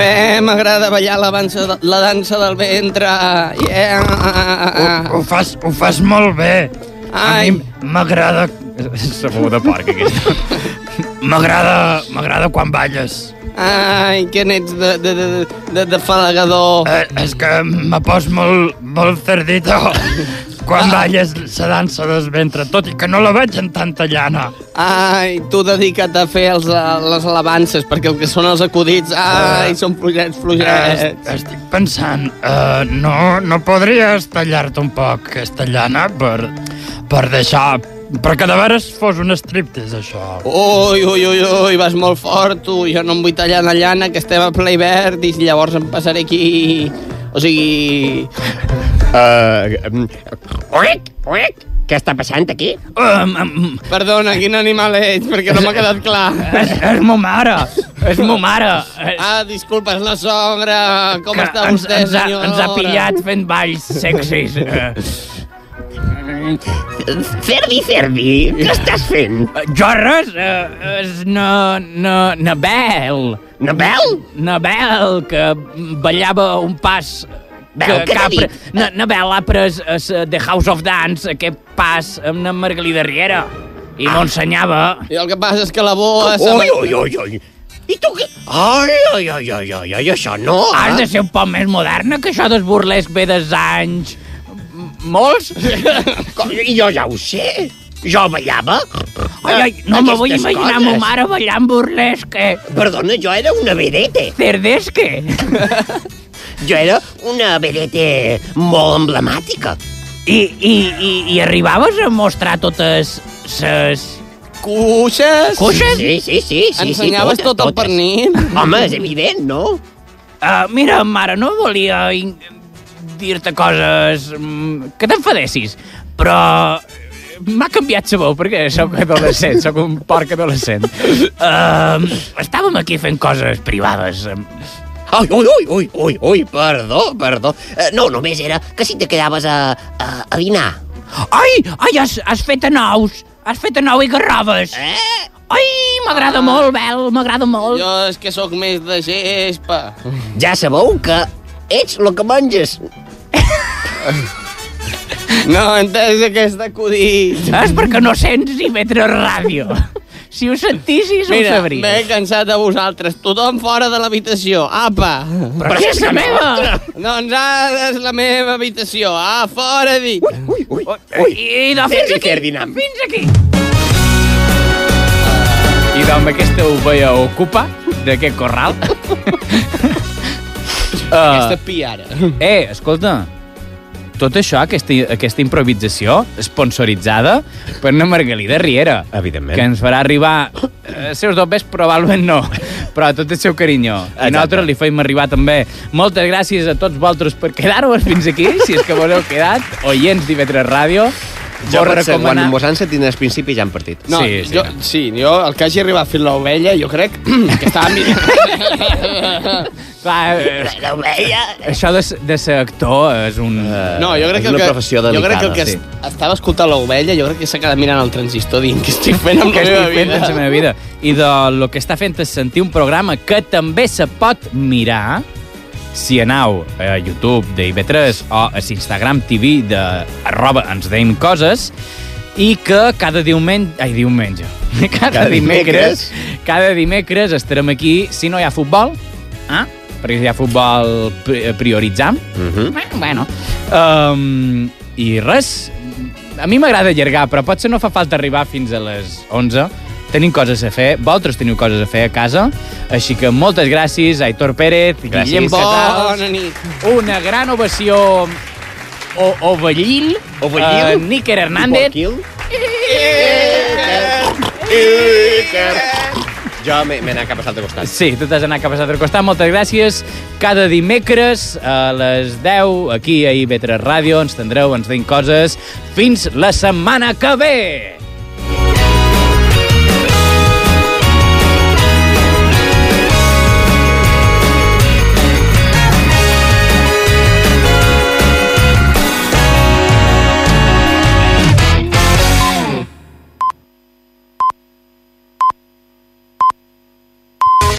Bé, m'agrada ballar la dansa, de, la dansa del ventre. Yeah. Ho, ho, fas, ho fas molt bé. A Ai. mi m'agrada... Sabó de porc, aquesta. M'agrada m'agrada quan balles. Ai, que n'ets de, de, de, de, de falagador. Eh, és que me pos molt, molt cerdito quan Ah. balles la dansa del ventre, tot i que no la veig en tanta llana. Ai, tu dedica't a fer els, les alabances, perquè el que són els acudits, ai, són fluixets, Eh, fluixets. estic pensant, uh, no, no podries tallar-te un poc aquesta llana per, per deixar... Perquè de veres fos un striptease, això. Ui, ui, ui, ui, vas molt fort, tu. Jo no em vull tallar la llana, que estem a ple hivern, i llavors em passaré aquí... O sigui... Uh, què està passant aquí? Um, um, Perdona, quin animal ets, perquè no m'ha quedat clar. és, és mo mare, és mo mare. Ah, disculpa, és la sogra. Com que està ens, vostè, ens, ha, senyora? ens ha pillat fent balls sexis. Ferdi, Ferdi, què estàs fent? jo res, eh, és na, na, Nabel. Nabel? Nabel, que ballava un pas... Què ha t'ha dit? pre- Na, Nabel ha pres a sa- The House of Dance aquest pas amb la Margalida Riera i m'ho ensenyava. I el que passa és que la boa... Ui, ui, ui, ui. I tu què? Ai, ai, ai, ai, ai, ai, això no, Has de eh? ser un poc més moderna, que això del burlesc ve dels anys... Molts? Com- I jo ja ho sé. Jo ballava. Ai, ai, no me vull imaginar coses. ma mare ballant burlesque. Perdona, jo era una vedete. Cerdesque. Jo era una vedete molt emblemàtica. I, i, i, I arribaves a mostrar totes ses... Cuixes? Cuixes? Sí, sí, sí. sí Ensenyaves sí, totes, tot el totes. pernil? Home, és evident, no? Uh, mira, mare, no volia in- dir-te coses mm, que t'enfadessis, però m'ha canviat la veu perquè sóc adolescent, sóc un porc adolescent. Uh, estàvem aquí fent coses privades. Ai, ui, ui, ui, ui, ui, perdó, perdó. Eh, no, només era que si te quedaves a, a, a dinar. Ai, ai, has, has fet nous, has fet nou i garraves. Eh? Ai, m'agrada molt, Bel, m'agrada molt. Jo és que sóc més de gespa. Ja sabeu que ets el que menges. No entès aquest acudit. És perquè no sents i vetre ràdio. Si ho sentissis, Mira, ho sabries. m'he cansat de vosaltres. Tothom fora de l'habitació. Apa! Però què és la meva? Doncs ara és la meva habitació. Ah, fora, dic. Ui, ui, I de fins Ferdi, aquí, Ferdinand. fins aquí. I amb aquesta ovella ocupa d'aquest corral. Aquesta piara. Eh, escolta, tot això, aquesta, aquesta improvisació, sponsoritzada per una Margalida Riera. Evidentment. Que ens farà arribar... Eh, seus dobbes probablement no, però tot el seu carinyo. I Exacte. nosaltres li feim arribar també. Moltes gràcies a tots vosaltres per quedar-vos fins aquí, si és que vos heu quedat, oients d'Ivetres Ràdio. Jo, per ser, quan recomanar- mos han sentit al principi ja han partit. No, Sí, sí, jo, no. sí, jo, el que hagi arribat fins l'ovella, jo crec que estava mirant... Clar, eh, L'ovella... això de, de ser actor és un... No, jo crec és una que, professió jo crec que el delicada, que sí. es- estava escoltant l'ovella, jo crec que s'ha quedat mirant el transistor dient que estic fent amb que la meva estic fent vida. en la meva vida. I de lo que està fent és sentir un programa que també se pot mirar si anau a YouTube d'IV3 o a l'Instagram TV de arroba ens deim coses i que cada diumenge... Ai, diumenge. Cada, Cada dimecres, dimecres. cada dimecres estarem aquí, si no hi ha futbol, eh? perquè si hi ha futbol pri- prioritzam, Uh -huh. Bueno, bueno. Um, I res, a mi m'agrada allargar, però potser no fa falta arribar fins a les 11. Tenim coses a fer, vosaltres teniu coses a fer a casa, així que moltes gràcies a Aitor Pérez, Gràcies. Guillem nit. una gran ovació o Ovellil, Ovellil? uh, Níker Hernández? Iker. Jo m'he m'he anat cap a l'altre costat. Sí, tu t'has anat cap a l'altre costat. Moltes gràcies. Cada dimecres a les 10 aquí a IB3 Ràdio ens tindreu, ens deim coses. Fins la setmana que ve!